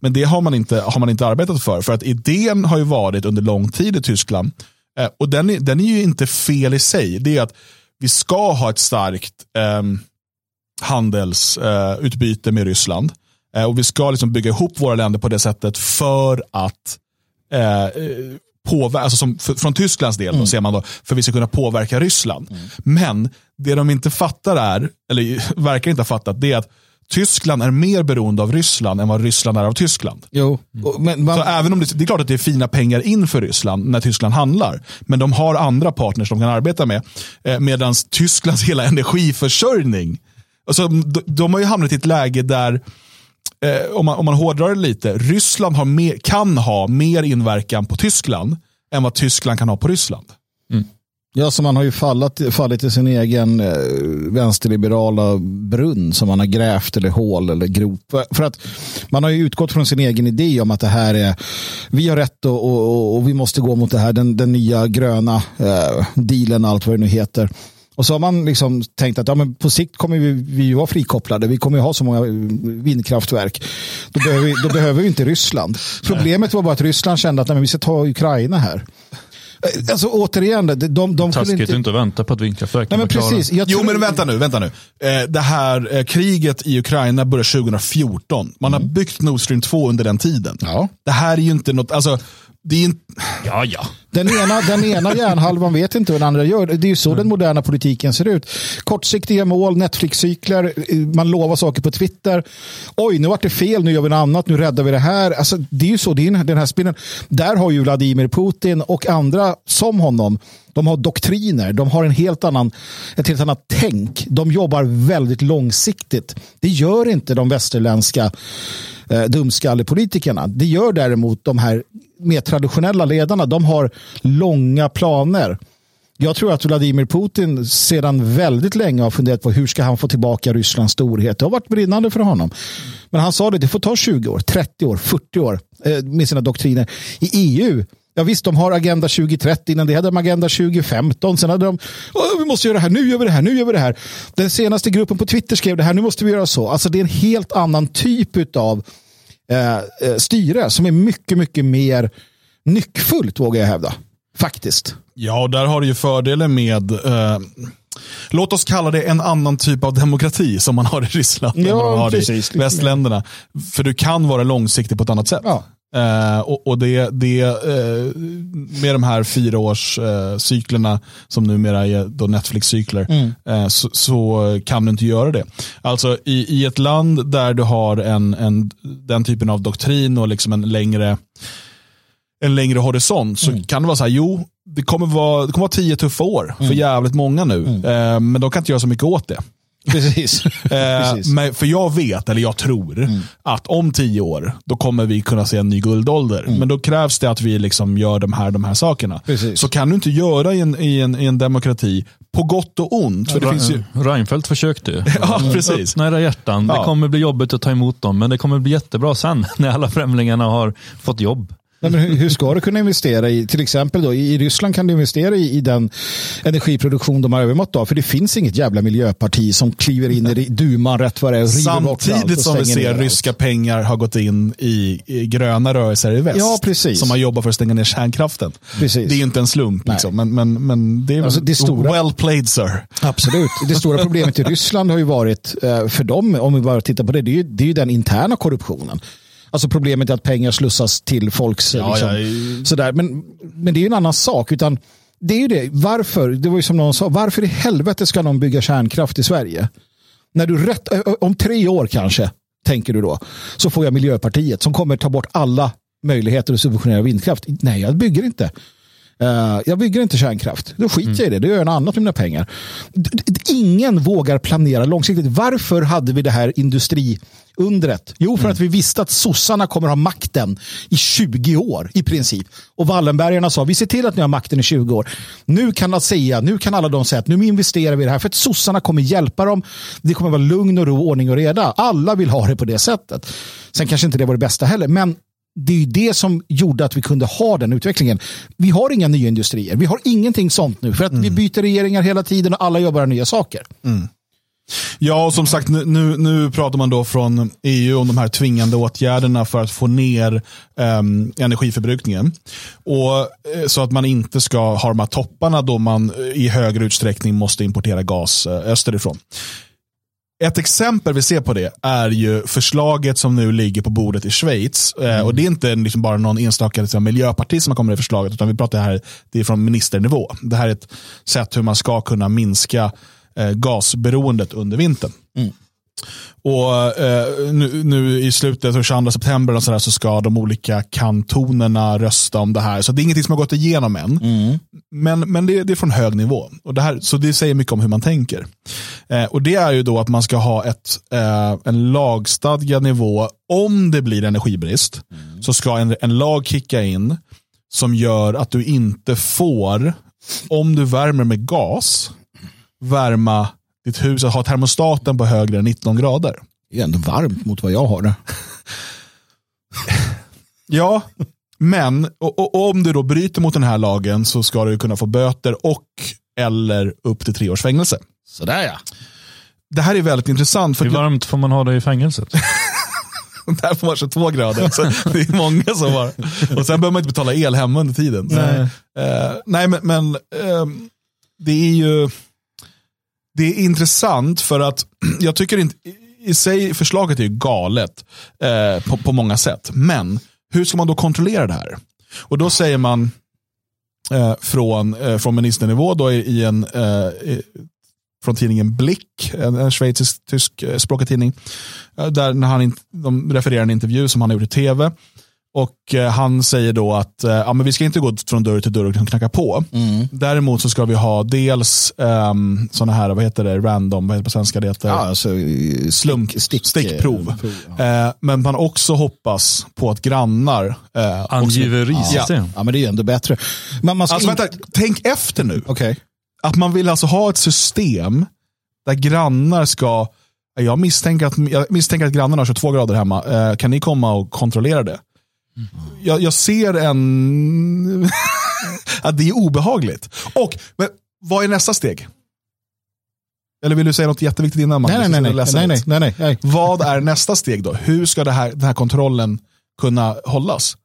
Men det har man, inte, har man inte arbetat för. För att idén har ju varit under lång tid i Tyskland, eh, och den är, den är ju inte fel i sig. Det är att vi ska ha ett starkt eh, handelsutbyte med Ryssland. Eh, och vi ska liksom bygga ihop våra länder på det sättet för att eh, påverka, alltså som, för, från Tysklands del, mm. då ser man då, för vi ska kunna påverka Ryssland. Mm. Men det de inte fattar är, eller verkar inte ha fattat, det är att Tyskland är mer beroende av Ryssland än vad Ryssland är av Tyskland. Jo, men man... Så även om det, det, är klart att det är fina pengar in för Ryssland när Tyskland handlar, men de har andra partners de kan arbeta med. Eh, Medan Tysklands hela energiförsörjning, alltså, de, de har ju hamnat i ett läge där eh, om, man, om man hårdrar det lite, Ryssland har mer, kan ha mer inverkan på Tyskland än vad Tyskland kan ha på Ryssland. Mm. Ja, så man har ju fallit, fallit i sin egen eh, vänsterliberala brunn som man har grävt eller hål eller grop. För att man har ju utgått från sin egen idé om att det här är, vi har rätt och, och, och vi måste gå mot det här, den, den nya gröna eh, dealen, allt vad det nu heter. Och så har man liksom tänkt att ja, men på sikt kommer vi, vi vara frikopplade. Vi kommer ha så många vindkraftverk. Då behöver vi, då behöver vi inte Ryssland. Problemet var bara att Ryssland kände att nej, vi ska ta Ukraina här. Eh, alltså återigen, de, de, de Taskigt inte... inte vänta på ett vindkraftverk. Nej, men precis, tror... Jo men vänta nu, vänta nu. Eh, det här eh, kriget i Ukraina började 2014. Man mm. har byggt Nord Stream 2 under den tiden. Ja. Det här är ju inte något, alltså det är inte... Ja, ja. Den ena, den ena hjärnhalvan vet inte vad den andra gör. Det är ju så mm. den moderna politiken ser ut. Kortsiktiga mål, Netflix-cykler, man lovar saker på Twitter. Oj, nu vart det fel, nu gör vi något annat, nu räddar vi det här. Alltså, det är ju så, det är den här spinnen. Där har ju Vladimir Putin och andra som honom, de har doktriner, de har en helt annan, ett helt annat tänk. De jobbar väldigt långsiktigt. Det gör inte de västerländska eh, dumskallepolitikerna. Det gör däremot de här mer traditionella ledarna. De har långa planer. Jag tror att Vladimir Putin sedan väldigt länge har funderat på hur ska han få tillbaka Rysslands storhet. Det har varit brinnande för honom. Men han sa det, det får ta 20 år, 30 år, 40 år eh, med sina doktriner. I EU Ja visst, de har Agenda 2030, innan det hade de Agenda 2015. Sen hade de, vi måste göra det här, nu gör vi det här, nu gör vi det här. Den senaste gruppen på Twitter skrev det här, nu måste vi göra så. Alltså det är en helt annan typ av eh, eh, styre som är mycket, mycket mer nyckfullt vågar jag hävda. Faktiskt. Ja, och där har du ju fördelen med eh, Låt oss kalla det en annan typ av demokrati som man har i Ryssland. Ja, man har precis, i västländerna. För du kan vara långsiktig på ett annat sätt. Ja. Uh, och, och, det, det uh, med de här fyraårscyklerna uh, som numera är Netflix-cykler mm. så, så, kan du inte göra det. Alltså i, i ett land där du har en, en, den typen av doktrin och liksom en längre en längre horisont så mm. kan det vara så här, jo, det kommer vara, det kommer vara tio tuffa år mm. för jävligt många nu. Mm. men de kan inte göra så mycket åt det. Precis. Precis. Men, för jag vet, eller jag tror, mm. att om tio år, då kommer vi kunna se en ny guldålder. Mm. Men då krävs det att vi liksom gör de här, de här sakerna. Precis. Så kan du inte göra i en, i en, i en demokrati, på gott och ont. För det finns ju... Reinfeldt försökte ju. ja, precis. Öppna era hjärtan. Ja. Det kommer bli jobbigt att ta emot dem, men det kommer bli jättebra sen när alla främlingarna har fått jobb. Nej, men hur, ska du kunna investera i, till exempel då, i Ryssland kan du investera i, i den energiproduktion de har övermått av, för det finns inget jävla miljöparti som kliver in i duman rätt vad det är Samtidigt som vi ser ryska pengar har gått in i, i, gröna rörelser i väst. Ja, precis. Som har jobbat för att stänga ner kärnkraften. Precis. Det är inte en slump, liksom, men, men, men det är alltså, det stora, well played sir. Absolut. Det stora problemet i Ryssland har ju varit, eh, för dem, om vi bara tittar på det, det är ju, det är ju den interna korruptionen. Alltså problemet är att pengar slussas till folks... Ja, liksom, ja, sådär. Men, men det är ju en annan sak. Utan det är ju det. Varför? Det var ju som någon sa. Varför i helvete ska någon bygga kärnkraft i Sverige? När du rätt, om tre år kanske, tänker du då, så får jag Miljöpartiet som kommer ta bort alla möjligheter att subventionera vindkraft. Nej, jag bygger inte. Uh, jag bygger inte kärnkraft. Då skiter mm. jag i det. Då gör jag något annat med mina pengar. Ingen vågar planera långsiktigt. Varför hade vi det här industriundret? Jo, för mm. att vi visste att sossarna kommer ha makten i 20 år i princip. Och Wallenbergarna sa, vi ser till att ni har makten i 20 år. Nu kan säga, nu kan alla de säga att nu investerar vi i det här för att sossarna kommer hjälpa dem. Det kommer vara lugn och ro, ordning och reda. Alla vill ha det på det sättet. Sen kanske inte det var det bästa heller, men det är det som gjorde att vi kunde ha den utvecklingen. Vi har inga nya industrier. Vi har ingenting sånt nu för att mm. vi byter regeringar hela tiden och alla bara nya saker. Mm. Ja, och som sagt, nu, nu, pratar man då från EU om de här tvingande åtgärderna för att få ner um, energiförbrukningen. Och, eh, så att man inte ska ha de här topparna då man i högre utsträckning måste importera gas eh, österifrån. Ett exempel vi ser på det är ju förslaget som nu ligger på bordet i Schweiz. Mm. och Det är inte liksom bara någon enstaka liksom, miljöpartist som har kommit med det förslaget, utan vi pratar här det är från ministernivå. Det här är ett sätt hur man ska kunna minska eh, gasberoendet under vintern. Mm. Och eh, nu, nu, i slutet av 22 september och så, så ska de olika kantonerna rösta om det här. Så det är ingenting som har gått igenom än. Mm. Men, men det, det, är från hög nivå. Och det här, så det säger mycket om hur man tänker. Eh, och Det är ju då att man ska ha ett, eh, en lagstadgad nivå. Om det blir energibrist mm. så ska en, en lag kicka in som gör att du inte får, om du värmer med gas, värma ditt hus, att ha termostaten på högre än 19 grader. Det är ändå varmt mot vad jag har det. ja, men och, och, om du då bryter mot den här lagen så ska du kunna få böter och eller upp till tre års fängelse. Sådär ja. Det här är väldigt intressant. För Hur varmt får man ha det i fängelset? Där får man 22 grader. Så det är många som har. Och sen behöver man inte betala el hemma under tiden. Nej, uh, nej men, men uh, det är ju det är intressant för att jag tycker inte, i sig förslaget är galet eh, på, på många sätt. Men hur ska man då kontrollera det här? Och då säger man eh, från, eh, från ministernivå då i, i en eh, från tidningen Blick, en, en schweizisk-tysk eh, språkig tidning, eh, där när han in, de refererar en intervju som han har gjort i tv och eh, han säger då att eh, ja, men vi ska inte gå från dörr till dörr och knacka på. Mm. Däremot så ska vi ha dels um, ehm, sådana här, vad heter det, random, vad heter det på svenska? Det heter ja, alltså, slump, stick, stickprov. Prov, ja. eh, men man också hoppas på att grannar... Eh, Angiverisystem. Ja. ja, men det är ändå bättre. Men man alltså, inte... vänta, tänk efter nu. Okay. Att man vill alltså ha ett system där grannar ska jag misstänker, att, jag misstänker att grannarna har 22 grader hemma. Eh, kan ni komma och kontrollera det? Jag, jag ser en... att det är obehagligt. Och men, vad är nästa steg? Eller vill du säga något jätteviktigt innan? Man nej, nej, nej, nej, nej, nej, nej. Vad är nästa steg då? Hur ska det här, den här kontrollen kunna hållas?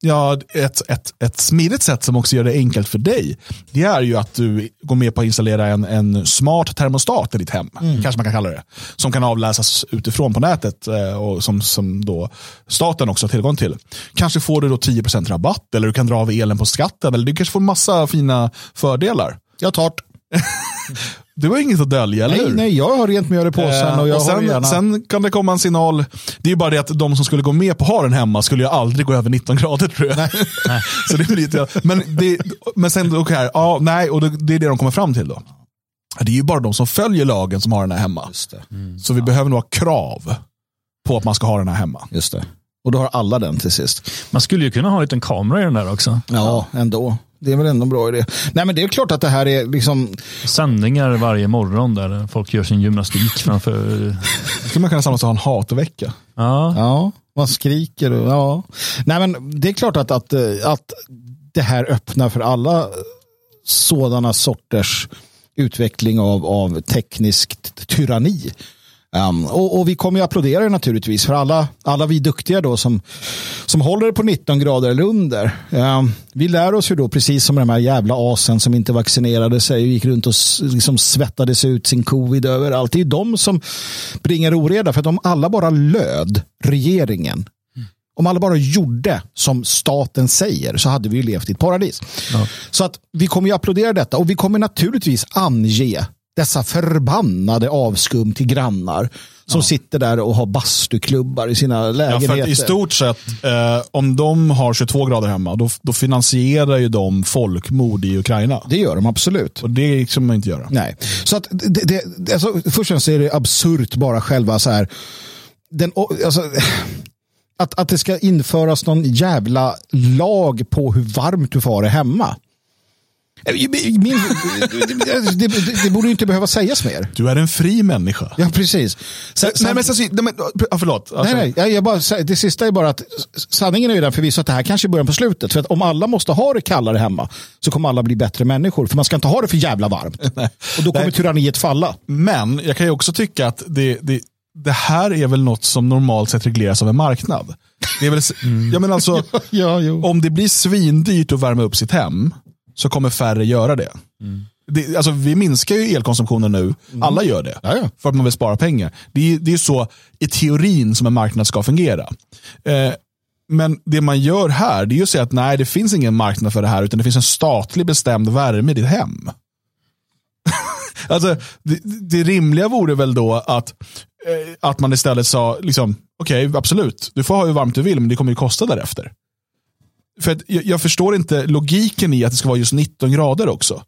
Ja, ett, ett, ett smidigt sätt som också gör det enkelt för dig, det är ju att du går med på att installera en, en smart termostat i ditt hem, mm. kanske man kan kalla det, som kan avläsas utifrån på nätet eh, och som, som då staten också har tillgång till. Kanske får du då 10% rabatt eller du kan dra av elen på skatten eller du kanske får massa fina fördelar. Jag tar Du har inget att dölja, eller nej, hur? Nej, jag har rent mjöl i påsen. Eh, och jag och sen, gärna... sen kan det komma en signal. Det är ju bara det att de som skulle gå med på att ha den hemma skulle ju aldrig gå över 19 grader tror jag. Nej. så det blir lite, men, det, men sen, okay, ja, nej, och det, det är det de kommer fram till då. Det är ju bara de som följer lagen som har den här hemma. Mm. Så vi ja. behöver nog ha krav på att man ska ha den här hemma. Just det. Och då har alla den till sist. Man skulle ju kunna ha en liten kamera i den där också. Ja, ändå. Det är väl ändå en bra idé. Nej, men det är klart att det här är liksom... Sändningar varje morgon där folk gör sin gymnastik framför... skulle man kunna samlas och ha en hatvecka. Ja. ja, man skriker och ja. Nej, men det är klart att, att, att det här öppnar för alla sådana sorters utveckling av, av tekniskt tyranni. Um, och, och, vi kommer ju applådera naturligtvis för alla, alla vi duktiga då som, som håller det på 19 grader eller under. Um, vi lär oss ju då precis som de här jävla asen som inte vaccinerade sig och gick runt och liksom svettades ut sin covid överallt. Det är ju de som bringar oreda för att om alla bara löd regeringen om alla bara gjorde som staten säger så hade vi levt i ett paradis. Ja. Så att vi kommer ju applådera detta och vi kommer naturligtvis ange dessa förbannade avskum till grannar som ja. sitter där och har bastuklubbar i sina lägenheter. Ja, I stort sett, eh, om de har 22 grader hemma, då, då, finansierar ju de folkmord i Ukraina. Det gör de absolut. Och det ska man inte göra. Nej, så att det, det, alltså, först och främst är det absurt bara själva så här, den, alltså, att, att det ska införas någon jävla lag på hur varmt du får det hemma. Min, det, det, det borde ju inte behöva sägas mer. Du är en fri människa. Ja, precis. Sen, nej, men, sen, nej, men, ja, förlåt. Alltså, nej, nej, jag bara, det sista är bara att sanningen är ju den förvisso att det här kanske är början på slutet. För att om alla måste ha det kallare hemma så kommer alla bli bättre människor. För man ska inte ha det för jävla varmt. Nej. Och då kommer nej. tyranniet falla. Men jag kan ju också tycka att det, det, det här är väl något som normalt sett regleras av en marknad. Det är väl, mm. jag menar alltså, ja, ja, om det blir svindyrt att värma upp sitt hem så kommer färre göra det. Mm. det alltså, vi minskar ju elkonsumtionen nu, mm. alla gör det, ja, för att man vill spara pengar. Det är, det är så i teorin som en marknad ska fungera. Eh, men det man gör här, det är ju att säga att nej, det finns ingen marknad för det här, utan det finns en statlig bestämd värme i ditt hem. alltså, det, det rimliga vore väl då att, eh, att man istället sa, liksom, okej, okay, absolut, du får ha hur varmt du vill, men det kommer ju kosta därefter. För jag, jag, förstår inte logiken i att det ska vara just 19 grader också.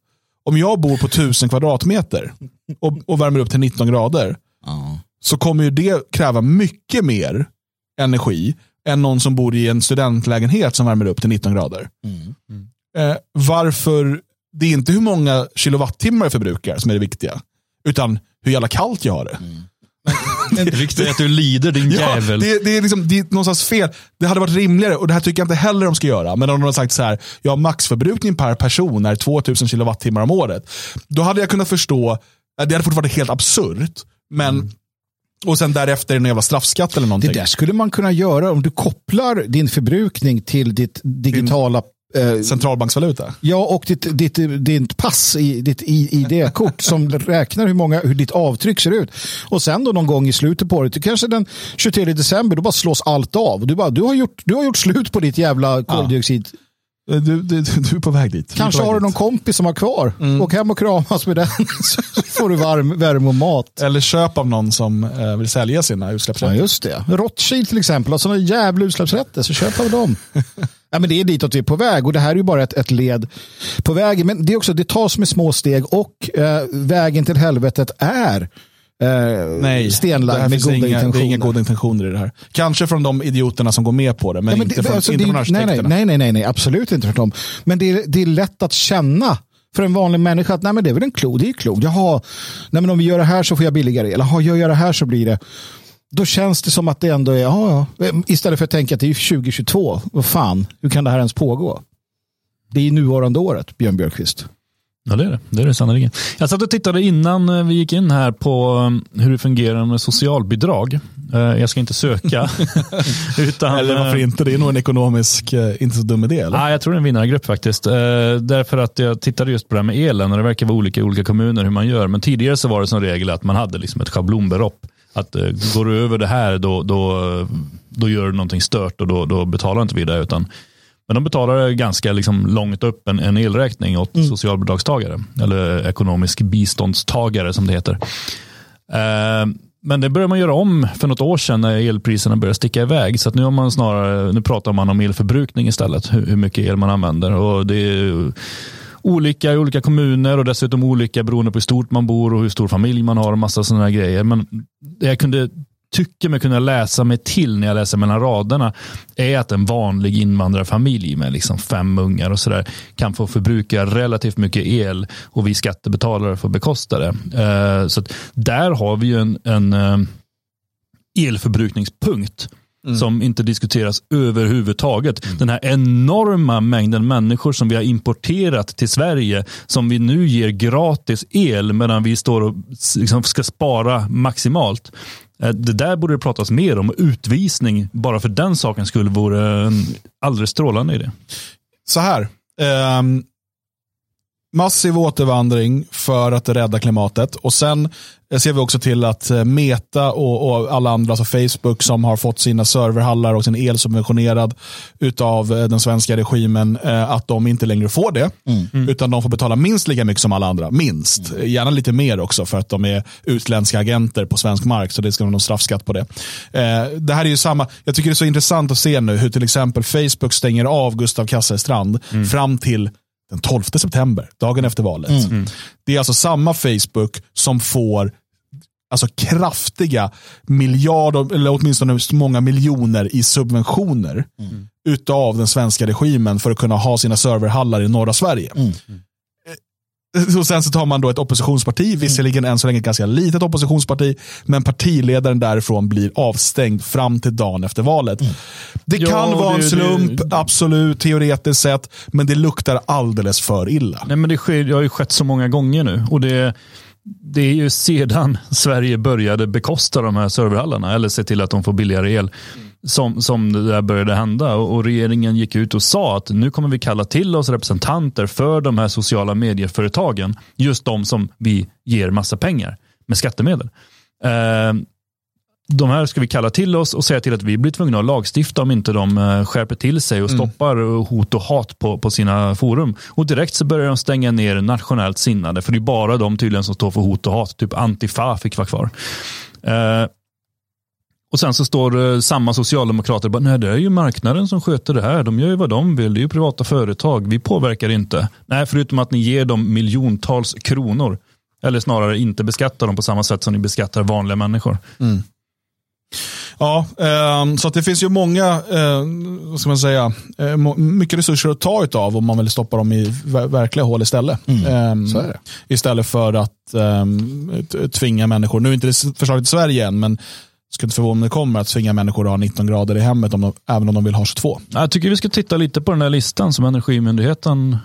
Om jag bor på 1000 kvadratmeter och, och värmer upp till 19 grader mm. så kommer ju det kräva mycket mer energi än någon som bor i en studentlägenhet som värmer upp till 19 grader. Mm. Mm. Eh, varför, det är inte hur många kilowattimmar jag förbrukar som är det viktiga, utan hur jävla kallt jag har det. Mm. det viktiga är att du lider din ja, jävel. Det, det, är liksom, det är någonstans fel. Det hade varit rimligare, och det här tycker jag inte heller de ska göra, men om de har sagt så här, ja maxförbrukning per person är 2000 kilowattimmar om året. Då hade jag kunnat förstå, det hade fortfarande helt absurt, men mm. Och sen därefter någon jävla straffskatt eller någonting. Det där skulle man kunna göra om du kopplar din förbrukning till ditt digitala Eh, Centralbanksvaluta? Ja, och ditt, ditt, ditt pass, ditt ID-kort som räknar hur, många, hur ditt avtryck ser ut. Och sen då någon gång i slutet på året, kanske den 23 december, då bara slås allt av. Du, bara, du, har, gjort, du har gjort slut på ditt jävla koldioxid. Ja. Du, du, du, är på väg dit. Kanske har du någon kompis som har kvar. Mm. Åk hem och kramas med den så får du varm, värme och mat. Eller köp av någon som eh, vill sälja sina utsläppsrätter. Ja, just det. Rothschild till exempel har sådana jävla utsläppsrätter, så köp av dem. ja, men det är ditåt vi är på väg och det här är ju bara ett, ett led på vägen. Men det, är också, det tas med små steg och eh, vägen till helvetet är eh, Nej, stenlagd med goda inga, intentioner. Det är inga goda intentioner i det här. Kanske från de idioterna som går med på det, men ja, men inte, det, från, alltså, inte det, från arkitekterna. Nej, nej, nej, nej, absolut inte från dem. Men det är, det är lätt att känna för en vanlig människa att nej, men det är väl en klok, det är klokt. Jaha, nej, men om vi gör det här så får jag billigare el. Jaha, jag gör det här så blir det. Då känns det som att det ändå är, ja, ja. Istället för att tänka att det är 2022. Vad fan, hur kan det här ens pågå? Det är nuvarande året, Björn Björkqvist. Ja, det är det. Det är det sannerligen. Jag satt och tittade innan eh, vi gick in här på eh, hur det fungerar med socialbidrag. Eh, jag ska inte söka. utan, eller varför inte? Det är nog en ekonomisk, inte så dum idé. Eller? Ja, jag tror det är en vinnargrupp faktiskt. Därför att jag tittade just på det här med elen och det verkar vara olika i olika kommuner hur man gör. Men tidigare så var det som regel att man hade liksom ett schablonbelopp. Att går du över det här då, då, då gör du någonting stört och då, då betalar inte vi det. Utan men de betalar ganska liksom långt upp en, en elräkning åt mm. socialbidragstagare. Eller ekonomisk biståndstagare som det heter. Eh, men det började man göra om för något år sedan när elpriserna började sticka iväg. Så nu, har man snarare, nu pratar man om elförbrukning istället. Hur, hur mycket el man använder. Och det är olika i olika kommuner och dessutom olika beroende på hur stort man bor och hur stor familj man har och massa sådana grejer. Men jag kunde tycker mig kunna läsa mig till när jag läser mellan raderna är att en vanlig invandrarfamilj med liksom fem ungar och sådär kan få förbruka relativt mycket el och vi skattebetalare får bekosta det. Uh, så där har vi ju en, en uh, elförbrukningspunkt Mm. som inte diskuteras överhuvudtaget. Mm. Den här enorma mängden människor som vi har importerat till Sverige som vi nu ger gratis el medan vi står och liksom ska spara maximalt. Eh, det där borde det pratas mer om. Utvisning, bara för den saken skulle vore en alldeles strålande idé. Så här. Um, massiv återvandring för att rädda klimatet. Och sen ser vi också till att eh, Meta och, och, alla andra, alltså Facebook som har fått sina serverhallar och sin el subventionerad utav eh, den svenska regimen, eh, att de inte längre får det. Mm. Utan de får betala minst lika mycket som alla andra. Minst. Mm. Gärna lite mer också för att de är utländska agenter på svensk mark. Så det ska vara någon straffskatt på det. Det här är ju samma. Jag tycker det är så intressant att se nu hur till exempel Facebook stänger av Gustav Kasselstrand mm. fram till den 12 september, dagen efter valet. Mm. mm. Det är alltså samma Facebook som får alltså kraftiga miljarder, eller åtminstone många miljoner i subventioner mm. utav den svenska regimen för att kunna ha sina serverhallar i norra Sverige. Mm. Och sen så tar man då ett oppositionsparti, visserligen än så länge ett ganska litet oppositionsparti, men partiledaren därifrån blir avstängd fram till dagen efter valet. Det Ja, kan vara en det- slump, det- absolut, teoretiskt sett, men det luktar alldeles för illa. Nej, men det, sker, det har ju skett så många gånger nu. Och det, det är ju sedan Sverige började bekosta de här serverhallarna, eller se till att de får billigare el, som, som det där började hända. Och, och regeringen gick ut och sa att nu kommer vi kalla till oss representanter för de här sociala medieföretagen. Just de som vi ger massa pengar med skattemedel. Eh, de här ska vi kalla till oss och säga till att vi blir tvungna att lagstifta om inte de eh, skärper till sig och stoppar eh, hot och hat på, på sina forum. Och direkt så börjar de stänga ner nationellt sinnade, för det är bara de tydligen som står för hot och hat. Typ Antifa fick vara kvar. Eh, och sen så står eh, samma socialdemokrater bara, nej det är ju marknaden som sköter det här. De gör ju vad de vill, det är ju privata företag. Vi påverkar inte. Nej, förutom att ni ger dem miljontals kronor. Eller snarare inte beskattar dem på samma sätt som ni beskattar vanliga människor. Ja, ehm, så att det finns ju många, eh, vad ska man säga, eh, mycket resurser att ta utav om man vill stoppa dem i ver- verkliga hål istället. Ehm, så är det. Istället för att ehm, tvinga människor, nu är inte det förslaget i Sverige än, men skulle inte förvåna om det kommer att tvinga människor att ha 19 grader i hemmet om de, även om de vill ha 22. Jag tycker vi ska titta lite på den här listan som Energimyndigheten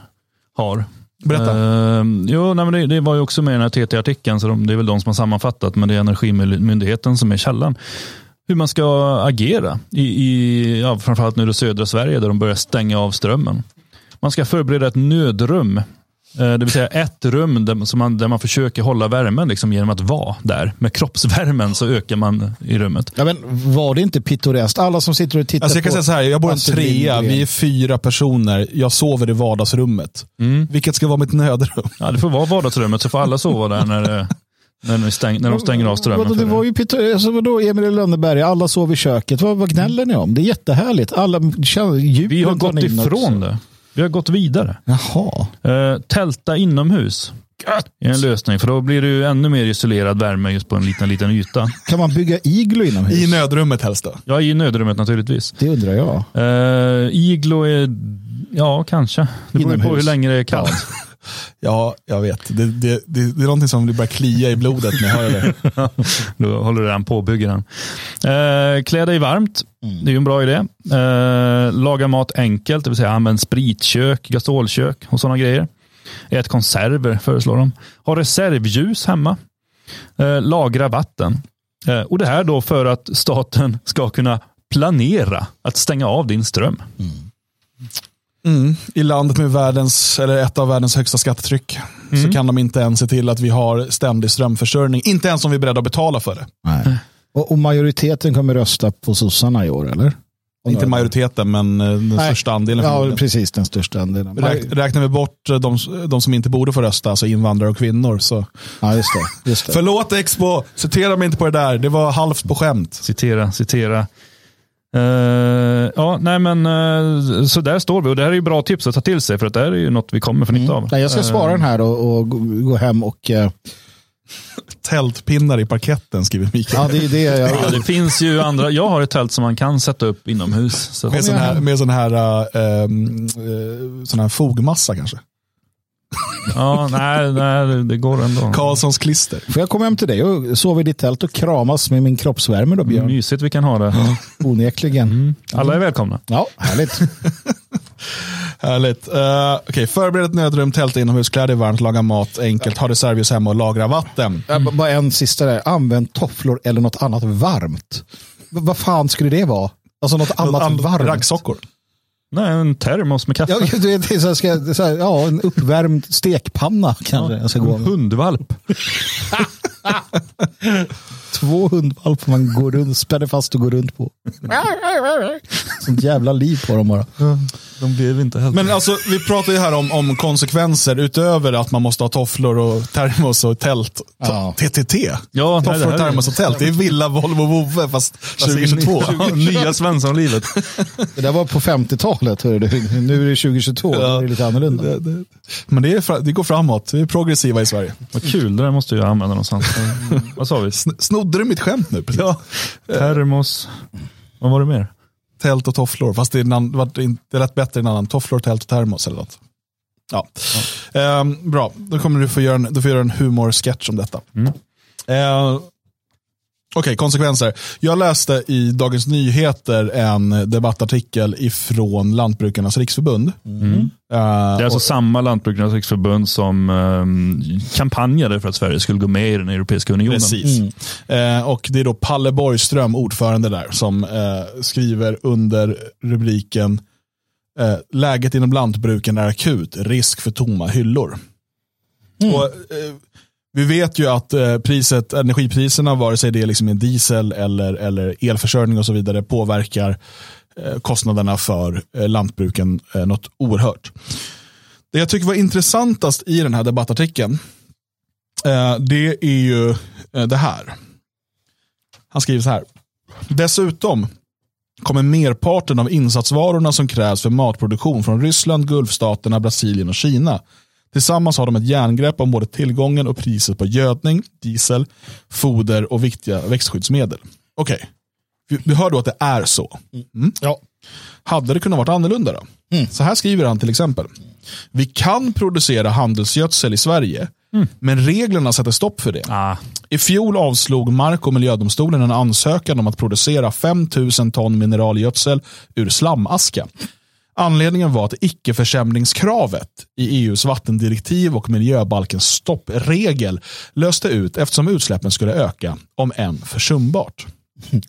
har. Berätta. Eh, jo, nej, men det, det var ju också med i den här TT-artikeln, så de, det är väl de som har sammanfattat, men det är Energimyndigheten som är källan. Hur man ska agera i, i ja, framförallt nu i södra Sverige där de börjar stänga av strömmen. Man ska förbereda ett nödrum, det vill säga ett rum där, som man, där man försöker hålla värmen liksom, genom att vara där. Med kroppsvärmen så ökar man i rummet. Ja, men var det inte pittoreskt? Alla som sitter och tittar Alltså jag kan på säga så här, jag bor i en trea, vi är fyra personer, jag sover i vardagsrummet. Vilket ska vara mitt nödrum? Ja, det får vara vardagsrummet så får alla sova där när, det- när, de, stäng, när de stänger av strömmen. Vadå, det var ju pittoreskt. Alltså, vadå, Emil i Lönneberga, alla sov i köket. Vad, vad gnäller ni om? Det är jättehärligt. Alla känner djuren Vi har gått ifrån också. det. Vi har gått vidare. Jaha. Eh, tälta inomhus är en lösning, för då blir det ju ännu mer isolerad värme just på en liten, liten yta. Kan man bygga iglo inomhus? I nödrummet helst då. Ja, i nödrummet naturligtvis. Det undrar jag. Uh, iglo är, ja kanske. Det beror ju på Inomhus. hur länge det är kallt. Ja, jag vet. Det, det, det, det är någonting som börjar klia i blodet när jag hör det. Då håller den på och bygger den. Uh, klä dig varmt. Det är ju en bra idé. Eh, laga mat enkelt, det vill säga använd spritkök, gasolkök och sådana grejer. Ät konserver föreslår de. Ha reservljus hemma. Eh, lagra vatten. Eh, och det här då för att staten ska kunna planera att stänga av din ström. Mm. I landet med världens, eller ett av världens högsta skattetryck så kan de inte ens se till att vi har ständig strömförsörjning. Inte ens om vi är beredda att betala för det. Nej. Och, och majoriteten kommer rösta på sossarna i år, eller? Inte majoriteten, men eh, den Nej. största andelen. Ja, precis. Den största andelen. Räk, räknar vi bort eh, de, de som inte borde få rösta, alltså invandrare och kvinnor. Så. Ja, just det. Just det. Förlåt Expo, citera mig inte på det där. Det var halvt på skämt. Citera, citera. Eh, ja, nej men eh, så där står vi och det här är ju bra tips att ta till sig för att det här är ju något vi kommer få nytta av. Nej, jag ska svara den här och, och gå hem och... eh, Tältpinnar i parketten, skriver Mikael. Ja, det är det jag... Ja, det finns ju andra. Jag har ett tält som man kan sätta upp inomhus. Så Med sån här, med sån här, ähm, äh, sån här fogmassa kanske. Ja, nej, nej, det går ändå. Karlssons klister. Får jag komma hem till dig och sova i ditt tält och kramas med min kroppsvärme då, Björn? Mysigt vi kan ha det. Onekligen. Alla är välkomna. Ja, härligt. Härligt. Uh, Okej, förbered ett nödrum, tälta inomhus, klä dig varmt, laga mat enkelt, ha reservljus hemma och lagra vatten. Ja, b- Bara en sista där. Använd tofflor eller något annat varmt. V- vad fan skulle det vara? Alltså något annat An- varmt. Raggsockor. Nej, en termos med kaffe. Ja, du vet, så ska, så här, ja, en uppvärmd stekpanna kanske jag ska gå en hundvalp. Två hundvalpar man går runt, spänner fast och går runt på. Sånt jävla liv på dem bara. De blev inte heller. Men alltså, vi pratar ju här om, om konsekvenser utöver att man måste ha tofflor och termos och tält. Ja. TTT. Ja, Tofflor, termos och tält. Det är villa, Volvo, vovve fast 2022. Nya Svenssonlivet. Det där var på 50-talet. hörru du. Nu är det 2022. Ja. Det är lite annorlunda. Det- det- Men det, är, det går framåt. Vi är progressiva i Sverige. Vad kul, det där måste jag använda någonstans. Vad sa vi? Sn- Snodde du mitt skämt nu? Precis? Ja. Termos. Vad var det mer? Tält och tofflor. Fast det är, en det var inte- det lät bättre än annan. Tofflor, tält och termos eller något. Ja. Ehm, bra, då kommer du få göra en, du får göra en humorsketch om detta. Ehm, Okej, konsekvenser. Jag läste i Dagens Nyheter en debattartikel ifrån Lantbrukarnas riksförbund. Ehm, Det är alltså samma Lantbrukarnas riksförbund som um, kampanjade för att Sverige skulle gå med i den Europeiska unionen. Precis. Eh, och det är då Palle Borgström, ordförande där, som eh, skriver under rubriken Läget inom lantbruken är akut, risk för tomma hyllor. Och, eh, vi vet ju att eh, priset, energipriserna, vare sig det är liksom en diesel eller, eller elförsörjning och så vidare, påverkar eh, kostnaderna för eh, lantbruken något oerhört. Det jag tycker var intressantast i den här debattartikeln, det är ju det här. Han skriver så här. Dessutom kommer merparten av insatsvarorna som krävs för matproduktion från Ryssland, Gulfstaterna, Brasilien och Kina. Tillsammans har de ett järngrepp om både tillgången och priset på gödning, diesel, foder och viktiga växtskyddsmedel. Okej, vi, vi hör då att det är så. Mm. Ja. Hade det kunnat vara annorlunda då? Så här skriver han till exempel. Vi kan producera handelsgödsel i Sverige, men reglerna sätter stopp för det. Ah, I fjol avslog Mark och miljödomstolen en ansökan om att producera 5 000 ton mineralgödsel ur slamaska. Anledningen var att icke-försämringskravet i EUs vattendirektiv och miljöbalkens stoppregel löste ut eftersom utsläppen skulle öka, om än försumbart.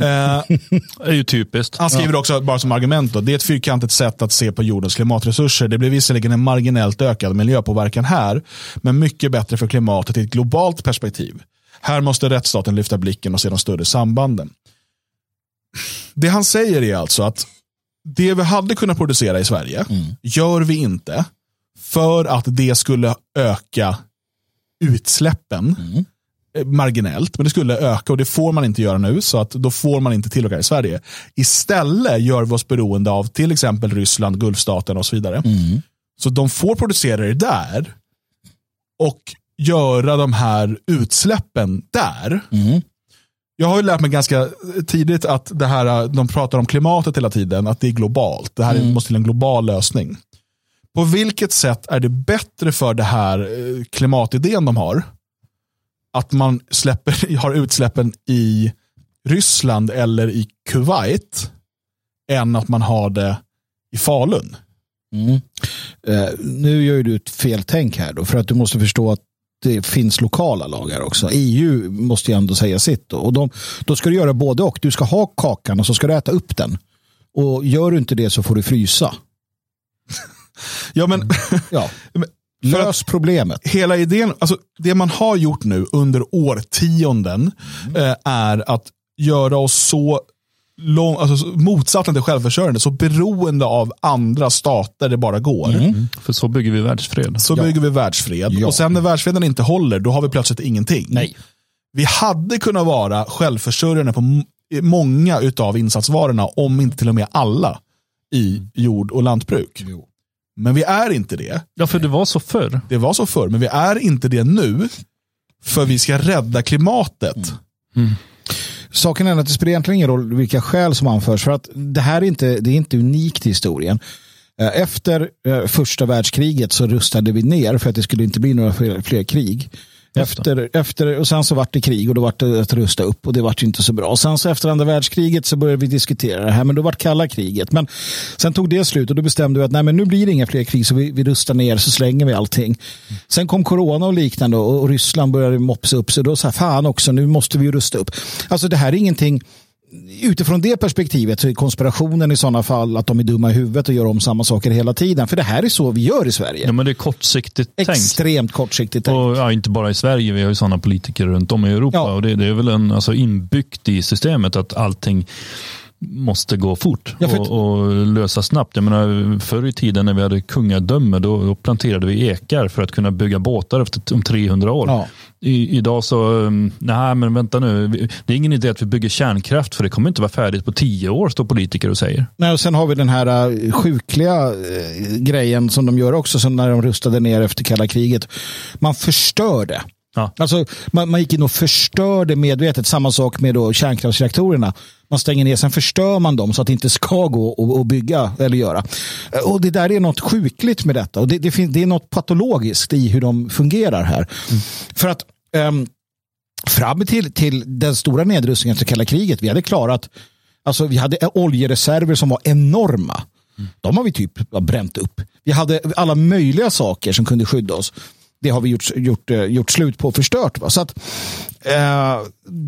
Eh, det är ju typiskt. han skriver också, bara som argument, då, det är ett fyrkantigt sätt att se på jordens klimatresurser. Det blir visserligen en marginellt ökad miljöpåverkan här, men mycket bättre för klimatet i ett globalt perspektiv. Här måste rättsstaten lyfta blicken och se de större sambanden. Det han säger är alltså att det vi hade kunnat producera i Sverige gör vi inte för att det skulle öka utsläppen eh, marginellt, men det skulle öka och det får man inte göra nu, så att då får man inte tillverka i Sverige. Istället gör vi oss beroende av till exempel Ryssland, Gulfstaten och så vidare. Så de får producera det där och göra de här utsläppen där. Jag har ju lärt mig ganska tidigt att det här, de pratar om klimatet hela tiden, att det är globalt. Det här måste till en global lösning. På vilket sätt är det bättre för det här eh, klimatidén de har, att man släpper, har utsläppen i Ryssland eller i Kuwait, än att man har det i Falun? Eh, nu gör du ett feltänk här då, för att du måste förstå att det finns lokala lagar också. EU måste ju ändå säga sitt. Och de, då ska du göra både och. Du ska ha kakan och så ska du äta upp den. Och gör du inte det så får du frysa. Ja, men Ja. Lös problemet. hela idén, alltså det man har gjort nu under årtionden eh, är att göra oss så lång, alltså, så- motsatsen till självförsörjande, så beroende av andra stater det bara går. För så bygger vi världsfred. Så bygger vi världsfred. Ja. Och sen när världsfreden inte håller, då har vi plötsligt ingenting. Nej. Vi hade kunnat vara självförsörjande på många utav insatsvarorna, om inte till och med alla, i jord och lantbruk. Men vi är inte det. Ja, för det var så förr. Det var så förr, men vi är inte det nu. För vi ska rädda klimatet. Saken är att det spelar egentligen ingen roll vilka skäl som anförs. För att det här är inte, det är inte unikt i historien. Eh, efter eh, första världskriget så rustade vi ner för att det skulle inte bli några fler, fler krig. Efter, efter, och sen så vart det krig och då vart det att rusta upp och det vart ju inte så bra. Och sen så efter andra världskriget så började vi diskutera det här men då vart kalla kriget. Men sen tog det slut och då bestämde vi att nej men nu blir det inga fler krig så vi, vi rustar ner så slänger vi allting. Sen kom corona och liknande och, och Ryssland började mopsa upp sig. Då sa fan också nu måste vi rusta upp. Alltså det här är ingenting utifrån det perspektivet så är konspirationen i sådana fall att de är dumma i huvudet och gör om samma saker hela tiden. För det här är så vi gör i Sverige. Ja, men det är kortsiktigt tänkt. Extremt kortsiktigt tänkt. Och, ja, inte bara i Sverige, vi har ju sådana politiker runt om i Europa. Ja. Och det, det är väl en, alltså, inbyggt i systemet att allting måste gå fort Ja, för att- och, och lösa snabbt. Jag menar, förr i tiden när vi hade kungadöme då, då planterade vi ekar för att kunna bygga båtar efter, om 300 år. Ja. I, idag så, um, nej men vänta nu, det är ingen idé att vi bygger kärnkraft för det kommer inte vara färdigt på tio år, står politiker och säger. Nej, och sen har vi den här uh, sjukliga uh, grejen som de gör också som när de rustade ner efter kalla kriget. Man förstör det. Ja. Alltså, man, man gick in och förstörde medvetet. Samma sak med då kärnkraftsreaktorerna. Man stänger ner, sen förstör man dem så att det inte ska gå att bygga eller göra. Och Det där är något sjukligt med detta. Och Det, det, finns, det är något patologiskt i hur de fungerar här. Mm. För att um, fram till, till den stora nedrustningen efter kalla kriget, vi hade klarat, alltså vi hade oljereserver som var enorma. Mm. De har vi typ bränt upp. Vi hade alla möjliga saker som kunde skydda oss det har vi gjort, gjort, eh, gjort slut på och förstört. Va? Så att, eh,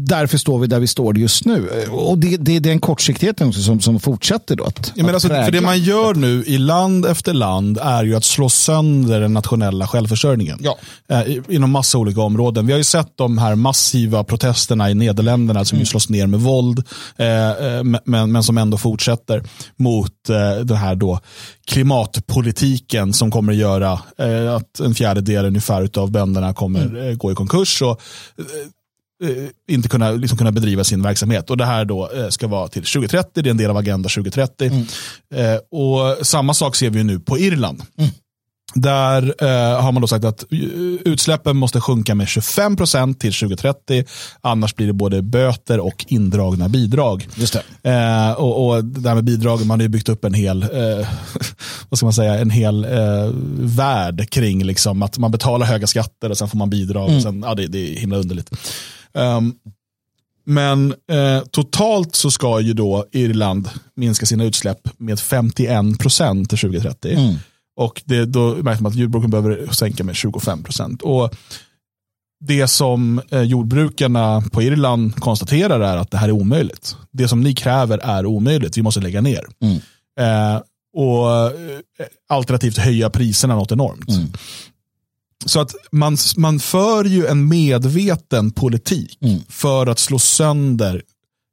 därför står vi där vi står just nu. Och det, det är den kortsiktigheten som, som fortsätter. Då, att, ja, men alltså, för det man gör nu i land efter land är ju att slå sönder den nationella självförsörjningen. Ja. Eh, inom massa olika områden. Vi har ju sett de här massiva protesterna i Nederländerna som mm. ju slås ner med våld, eh, eh men, men som ändå fortsätter mot eh, den här då klimatpolitiken som kommer att göra eh, att en fjärdedel ungefär av bönderna kommer mm. Eh, gå i konkurs och eh, eh, inte kunna, liksom kunna bedriva sin verksamhet. Och Det här då ska vara till 2030, det är en del av Agenda 2030. Mm. Och Samma sak ser vi nu på Irland. Mm. Där eh, har man då sagt att eh, utsläppen måste sjunka med 25 procent till 2030. Annars blir det både böter och indragna bidrag. Just eh, och, och det här med bidrag, man har ju byggt upp en hel, eh, vad ska man säga, en hel eh, värld kring liksom, att man betalar höga skatter och sen får man bidrag. Mm. Och sen, ja, det, det är himla underligt. Um, men eh, totalt så ska ju då Irland minska sina utsläpp med 51 procent till 2030. Mm. Och det, då märkte man att jordbruken behöver sänka med 25 procent. det som eh, jordbrukarna på Irland konstaterar är att det här är omöjligt. Det som ni kräver är omöjligt, vi måste lägga ner. Mm. Eh, och eh, alternativt höja priserna något enormt. Mm. Så att man, man för ju en medveten politik mm. för att slå sönder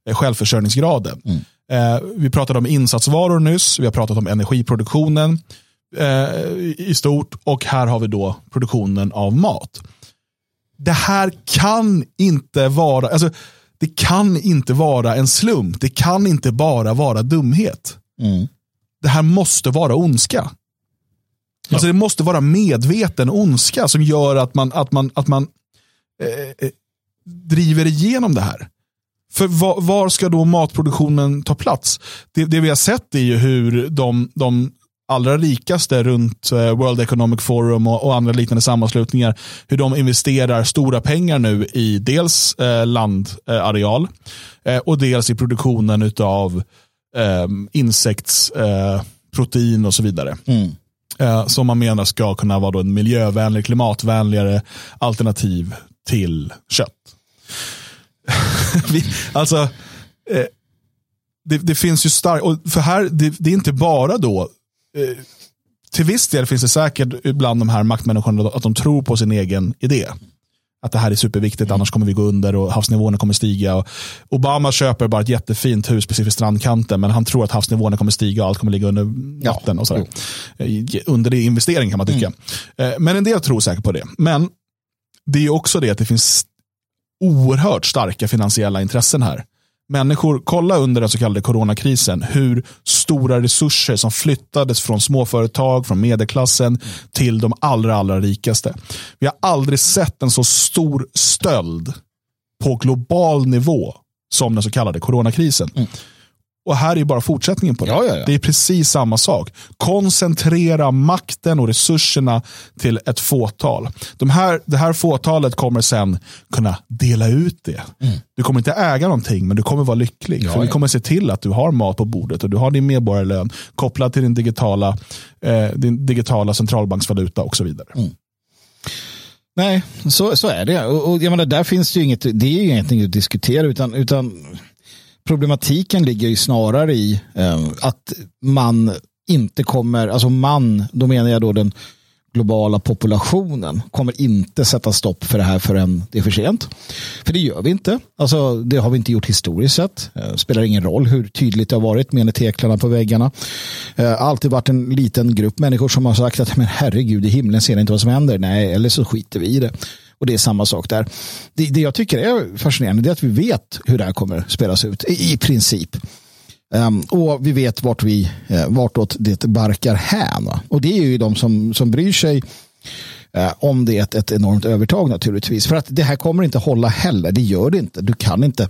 eh, självförsörjningsgraden. Mm. Eh, vi pratade om insatsvaror nyss, vi har pratat om energiproduktionen eh, i stort och här har vi då produktionen av mat. Det här kan inte vara, alltså, det kan inte vara en slump. Det kan inte bara vara dumhet. Mm. Det här måste vara ondska. Ja. Alltså det måste vara medveten ondska som gör att man, att man, att man eh, eh driver igenom det här. För var, var, ska då matproduktionen ta plats? Det, det, vi har sett är ju hur de, de allra rikaste runt eh, World Economic Forum och, och, andra liknande sammanslutningar, hur de investerar stora pengar nu i dels eh, landareal eh, och dels i produktionen av eh, insektsprotein och så vidare. Mm. Eh, som man menar ska kunna vara då en miljövänlig, klimatvänligare alternativ till kött. Vi, alltså, eh, det, det, finns ju starkt, för här, det, det, är inte bara då till viss del finns det säkert bland de här maktmänniskorna att de tror på sin egen idé. Att det här är superviktigt, mm. annars kommer vi gå under och havsnivåerna kommer stiga. Och Obama köper bara ett jättefint hus precis vid strandkanten, men han tror att havsnivåerna kommer stiga och allt kommer ligga under vatten. Ja. och sådär. Mm. Under det investering kan man tycka. Mm. Eh, men en del tror säkert på det. Men det är också det att det finns oerhört starka finansiella intressen här människor, kolla under den så kallade coronakrisen hur stora resurser som flyttades från småföretag, från medelklassen till de allra, allra rikaste. Vi har aldrig sett en så stor stöld på global nivå som den så kallade coronakrisen. Mm. Och här är bara fortsättningen på det. Ja, ja, ja. Det är precis samma sak. Koncentrera makten och resurserna till ett fåtal. De här, det här fåtalet kommer sen kunna dela ut det. Mm. Du kommer inte äga någonting, men du kommer vara lycklig. För vi kommer se till att du har mat på bordet och du har din medborgarlön kopplad till din digitala, eh, din digitala centralbanksvaluta och så vidare. Mm. Nej, så, så är det. Och, och jag menar, där finns det ju inget, det är ju ingenting att diskutera, utan, utan problematiken ligger ju snarare i eh, att man inte kommer, alltså man, då menar jag då den globala populationen kommer inte sätta stopp för det här förrän det är för sent. För det gör vi inte. Alltså, det har vi inte gjort historiskt sett. Det eh, spelar ingen roll hur tydligt det har varit med teklarna på väggarna. Eh, alltid varit en liten grupp människor som har sagt att men herregud i himlen ser ni inte vad som händer. Nej, eller så skiter vi i det. Och det är samma sak där. Det, det jag tycker är fascinerande är att vi vet hur det här kommer spelas ut i, i princip. Um, och vi vet vart vi, uh, vartåt det barkar hän. Och det är ju de som, som bryr sig uh, om det är ett, ett enormt övertag naturligtvis. För att det här kommer inte hålla heller. Det gör det inte. Du kan inte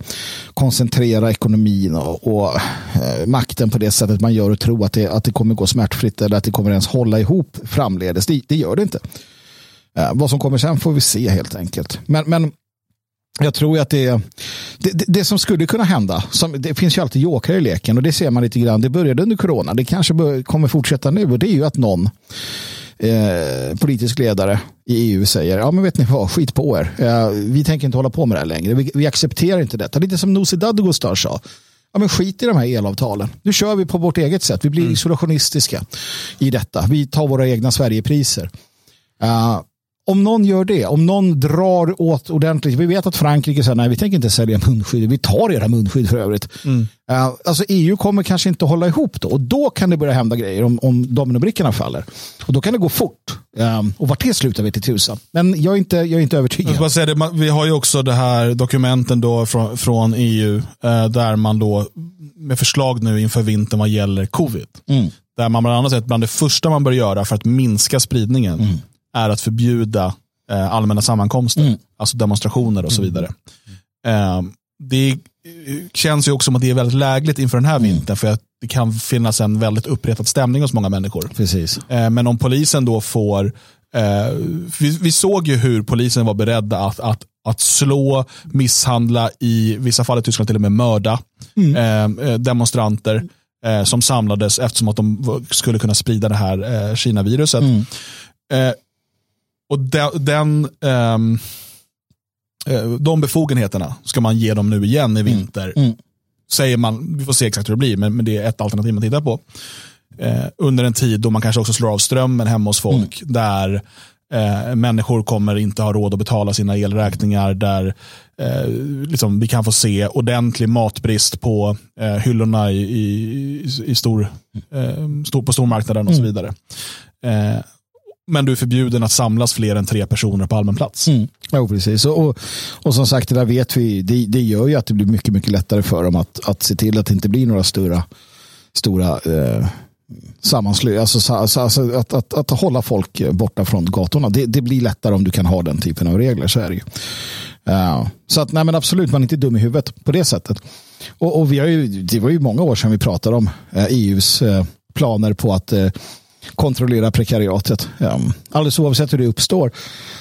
koncentrera ekonomin och, och uh, makten på det sättet man gör och tro att det, att det kommer gå smärtfritt eller att det kommer ens hålla ihop framledes. Det, det gör det inte. Eh, vad som kommer sen får vi se helt enkelt. Men, men jag tror att det, det, det, det som skulle kunna hända, som, det finns ju alltid jokrar i leken och det ser man lite grann, det började under corona, det kanske bör, kommer fortsätta nu och det är ju att någon eh, politisk ledare i EU säger, ja men vet ni vad, skit på er, eh, vi tänker inte hålla på med det här längre, vi, vi accepterar inte detta, lite som Nooshi Dadgostar sa, ja, men skit i de här elavtalen. Nu kör vi på vårt eget sätt. Vi blir mm. isolationistiska i detta. Vi tar våra egna Sverigepriser. Uh, om någon gör det, om någon drar åt ordentligt, vi vet att Frankrike säger nej vi tänker inte sälja munskydd, vi tar era munskydd för övrigt. Mm. Uh, alltså EU kommer kanske inte hålla ihop då och då kan det börja hända grejer om, om dominobrickorna faller. Och då kan det gå fort. Um, och vart det slutar vet i tusan. Men jag är inte, jag är inte övertygad. Jag säga det, vi har ju också det här dokumenten då från, från EU uh, där man då med förslag nu inför vintern vad gäller covid. Mm. Där man bland annat säger att bland det första man bör göra för att minska spridningen mm är att förbjuda eh, allmänna sammankomster, mm. alltså demonstrationer och så mm. vidare. Eh, det känns ju också som att det är väldigt lägligt inför den här mm. vintern, för att det kan finnas en väldigt uppretad stämning hos många människor. Precis. Eh, men om polisen då får Eh, vi, vi, såg ju hur polisen var beredda att, att, att slå, misshandla, i vissa fall i Tyskland till och med mörda mm. Eh, eh, demonstranter eh, som samlades eftersom att de skulle kunna sprida det här eh, Kina-viruset. Mm. Eh, och den, den um, de befogenheterna ska man ge dem nu igen i mm. vinter. Mm. Mm. Säger man, vi får se exakt hur det blir, men, men det är ett alternativ man tittar på. Eh, under en tid då man kanske också slår av strömmen hemma hos folk, mm. där eh, människor kommer inte ha råd att betala sina elräkningar, där eh, liksom, vi kan få se ordentlig matbrist på eh, hyllorna i, i, i stor, eh, stor, på stormarknaden och så mm. vidare. Men du är förbjuden att samlas fler än tre personer på allmän plats. Mm. Jo, precis. Och, och, och, som sagt, det där vet vi, det, det, gör ju att det blir mycket, mycket lättare för dem att, att se till att det inte blir några stora, stora eh, sammanslutningar. alltså, alltså, alltså att, att, att, hålla folk borta från gatorna. Det, det, blir lättare om du kan ha den typen av regler, så är det ju. Uh, så att, nej men absolut, man är inte dum i huvudet på det sättet. Och, och vi har ju, det var ju många år sedan vi pratade om eh, EUs eh, planer på att eh, kontrollera prekariatet. Alldeles oavsett hur det uppstår.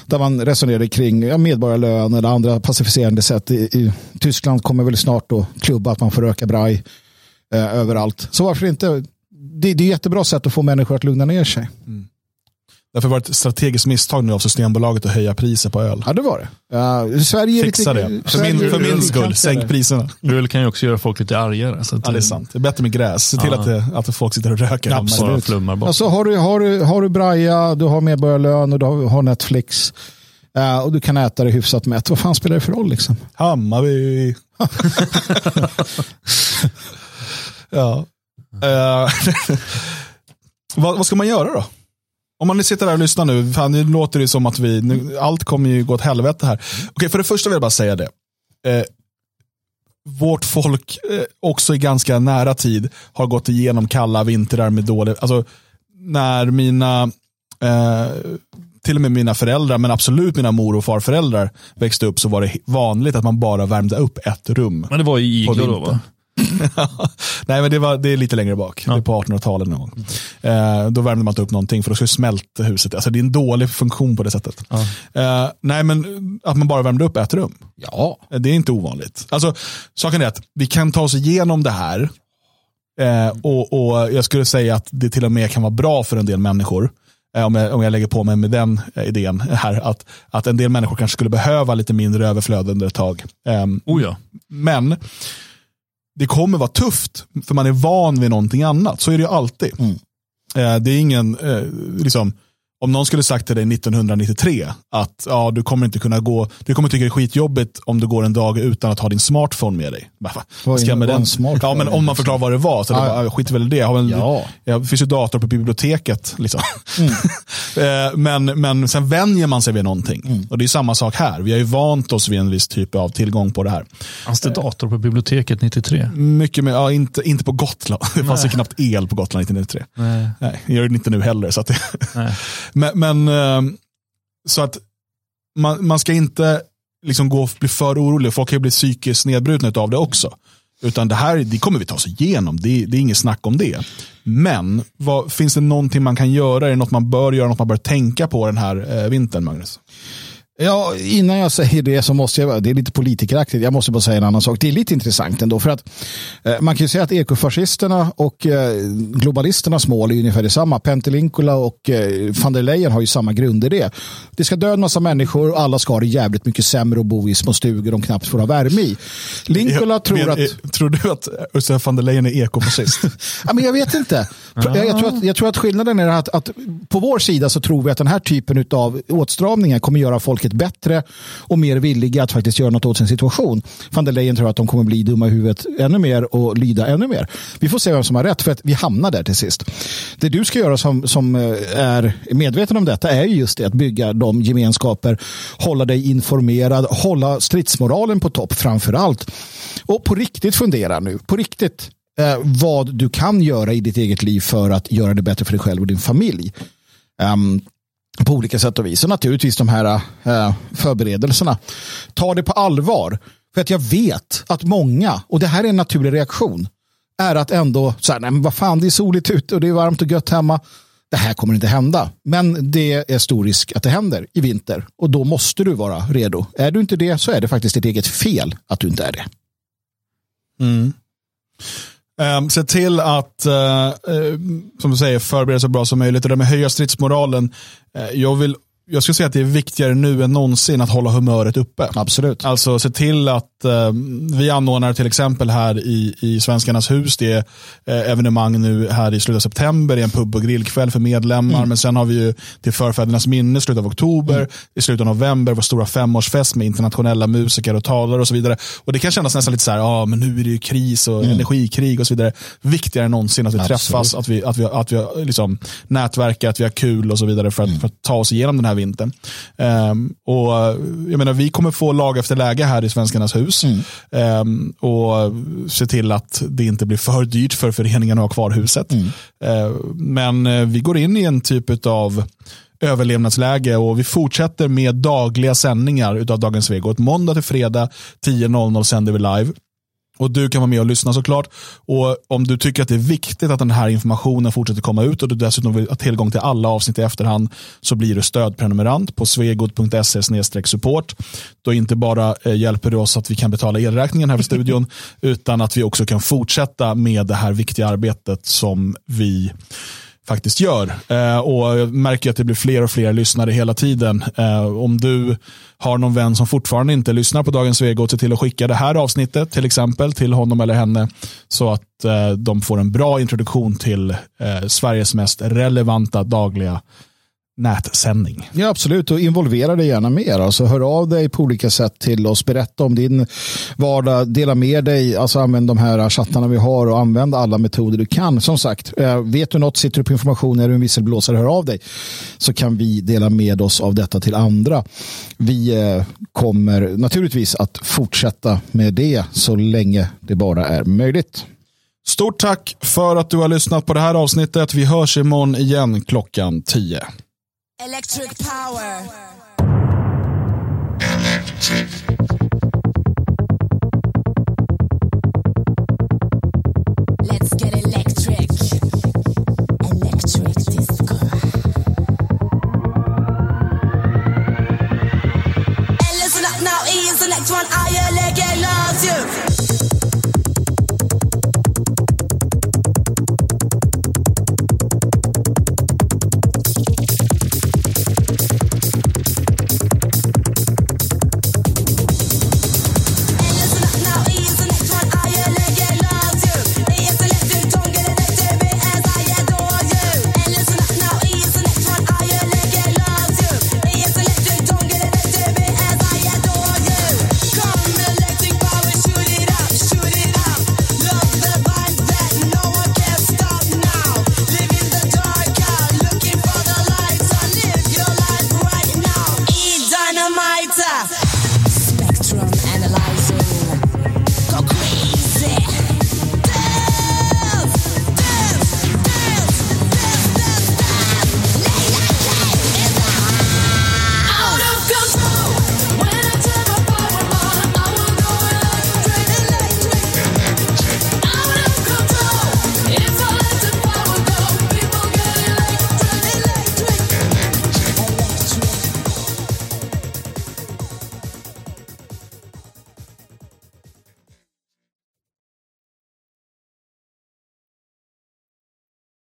Där man resonerade kring medborgarlön eller andra pacificerande sätt. I, i Tyskland kommer väl snart att klubba att man får röka braj eh, överallt. Så varför inte? Det, det är ett jättebra sätt att få människor att lugna ner sig. Mm. Därför var det ett strategiskt misstag nu av Systembolaget att höja priset på öl. Ja, det var det. Uh, Sverige Fixa lite, det. För min, för min skull, sänk priserna. Öl kan ju också göra folk lite argare. Så att, ja, det är sant. Det är bättre med gräs. Se till att, att folk sitter och röker. Absolut. Flummar bort. Alltså, har, du, har, du, har du Braja, du har medborgarlön och du har Netflix uh, och du kan äta det hyfsat mätt. Vad fan spelar det för roll? Liksom? Hammarby. ja. Uh, vad, vad ska man göra då? Om man sitter där och lyssnar nu, fan, nu låter det som att vi, nu, allt kommer ju gå åt helvete här. Okej, för det första vill jag bara säga det. Eh, vårt folk, eh, också i ganska nära tid, har gått igenom kalla vintrar med dålig, alltså när mina, eh, till och med mina föräldrar, men absolut mina mor och farföräldrar växte upp så var det vanligt att man bara värmde upp ett rum. Men det var i iglo då va? Nej, men det, var, det är lite längre bak. Ja. Det är på 1800-talet någon gång. Eh, då värmde man inte upp någonting för då skulle smälta huset. Alltså, det är en dålig funktion på det sättet. Ja. Eh, nej, men att man bara värmde upp ett rum. Ja. Eh, det är inte ovanligt. Alltså, saken är att vi kan ta oss igenom det här. Eh, och, och Jag skulle säga att det till och med kan vara bra för en del människor eh, om jag, om jag lägger på mig med den eh, idén här, att, att en del människor kanske skulle behöva lite mindre överflöd under ett tag. Um, oh ja. Men det kommer vara tufft, för man är van vid någonting annat. Så är det ju alltid. Mm. Eh, det är ingen, eh, liksom, om någon skulle sagt till dig 1993 att ja, du kommer inte kunna gå, du kommer tycka det är skitjobbigt om du går en dag utan att ha din smartphone med dig. Vad ska med den? Ja, men om man förklarar vad det var, så ah, det skit väl i det. Jag en, ja. Det finns ju dator på biblioteket. Liksom. Mm. Eh, men, men sen vänjer man sig vid någonting. Mm. Och det är samma sak här. Vi har ju vant oss vid en viss typ av tillgång på det här. Fanns det dator på biblioteket 93? Mycket mer, ja, inte, inte på Gotland. Det fanns ju knappt el på Gotland 1993. Nej. Nej, det gör det inte nu heller. Så att det, men, men, eh, så att man, man ska inte liksom gå och bli för orolig. Folk kan ju bli psykiskt nedbrutna av det också. Utan det här det kommer vi ta oss igenom. Det, det är inget snack om det. Men vad, finns det någonting man kan göra? Är det något man bör göra? Något man bör tänka på den här eh, vintern, Magnus? Ja, innan jag säger det så måste jag, det är lite politikeraktigt, jag måste bara säga en annan sak. Det är lite intressant ändå för att eh, man kan ju säga att ekofascisterna och eh, globalisternas mål är ungefär detsamma. Pentelinkula och eh, van der Leyen har ju samma grunder det. ska dö en massa människor och alla ska ha det jävligt mycket sämre och bo i små stugor de knappt får ha värme i. Linkula jag, tror men, att... Eh, tror du att Ursula van der Leyen är ekofascist? ja, men jag vet inte. Jag, jag, tror att, jag tror att skillnaden är att, att på vår sida så tror vi att den här typen av åtstramningar kommer göra folket mycket bättre och mer villiga att faktiskt göra något åt sin situation. Van der Leyen tror att de kommer bli dumma i huvudet ännu mer och lyda ännu mer. Vi får se vem som har rätt för att vi hamnar där till sist. Det du ska göra som, som eh, är medveten om detta är just det att bygga de gemenskaper, hålla dig informerad, hålla stridsmoralen på topp framför allt. Och på riktigt fundera nu, på riktigt eh, vad du kan göra i ditt eget liv för att göra det bättre för dig själv och din familj. Um, på olika sätt och vis. Och naturligtvis de här eh, förberedelserna. Ta det på allvar. För att jag vet att många, och det här är en naturlig reaktion, är att ändå, så här, nej men vad fan det är soligt ute och det är varmt och gött hemma. Det här kommer inte hända. Men det är stor risk att det händer i vinter. Och då måste du vara redo. Är du inte det så är det faktiskt ditt eget fel att du inte är det. Mm. Um, se till att, uh, uh, som du säger, förbereda så bra som möjligt. Och det med höja stridsmoralen. Uh, jag vill jag skulle säga att det är viktigare nu än någonsin att hålla humöret uppe. Absolut. Alltså se till att eh, vi anordnar till exempel här i, i Svenskarnas hus, det är eh, evenemang nu här i slutet av september, det är en pub och grillkväll för medlemmar, mm. men sen har vi ju till förfädernas minne, slutet av oktober, mm. i slutet av november, vår stora femårsfest med internationella musiker och talare och så vidare. Och det kan kännas nästan lite så här, ja men nu är det ju kris och mm. energikrig och så vidare. Viktigare än någonsin att vi Absolut. träffas, att vi, att vi, att vi liksom nätverkar, att vi har kul och så vidare för att, mm. för att ta oss igenom den här vintern. Um, och jag menar, vi kommer få lag efter läge här i Svenskarnas hus. Mm. Um, och se till att det inte blir för dyrt för föreningen att ha kvar huset. Mm. Uh, men uh, vi går in i en typ av överlevnadsläge och vi fortsätter med dagliga sändningar av Dagens Svegot. Måndag till fredag 10.00 sänder vi live. Och Du kan vara med och lyssna såklart. Och Om du tycker att det är viktigt att den här informationen fortsätter komma ut och du dessutom vill ha tillgång till alla avsnitt i efterhand så blir du stödprenumerant på svegot.se support. Då inte bara eh, hjälper du oss att vi kan betala elräkningen här för studion utan att vi också kan fortsätta med det här viktiga arbetet som vi faktiskt gör. Eh, och jag märker att det blir fler och fler lyssnare hela tiden. Eh, om du har någon vän som fortfarande inte lyssnar på Dagens Svegot, se till att skicka det här avsnittet till exempel till honom eller henne så att eh, de får en bra introduktion till eh, Sveriges mest relevanta dagliga nätsändning. Ja, absolut. Och involvera dig gärna mer. Alltså, hör av dig på olika sätt till oss. Berätta om din vardag. Dela med dig. Alltså, använd de här chattarna vi har och använd alla metoder du kan. Som sagt, eh, vet du något, sitter du på information, är du en visselblåsare, hör av dig. Så kan vi dela med oss av detta till andra. Vi eh, kommer naturligtvis att fortsätta med det så länge det bara är möjligt. Stort tack för att du har lyssnat på det här avsnittet. Vi hörs imorgon igen klockan 10. Electric power. Electric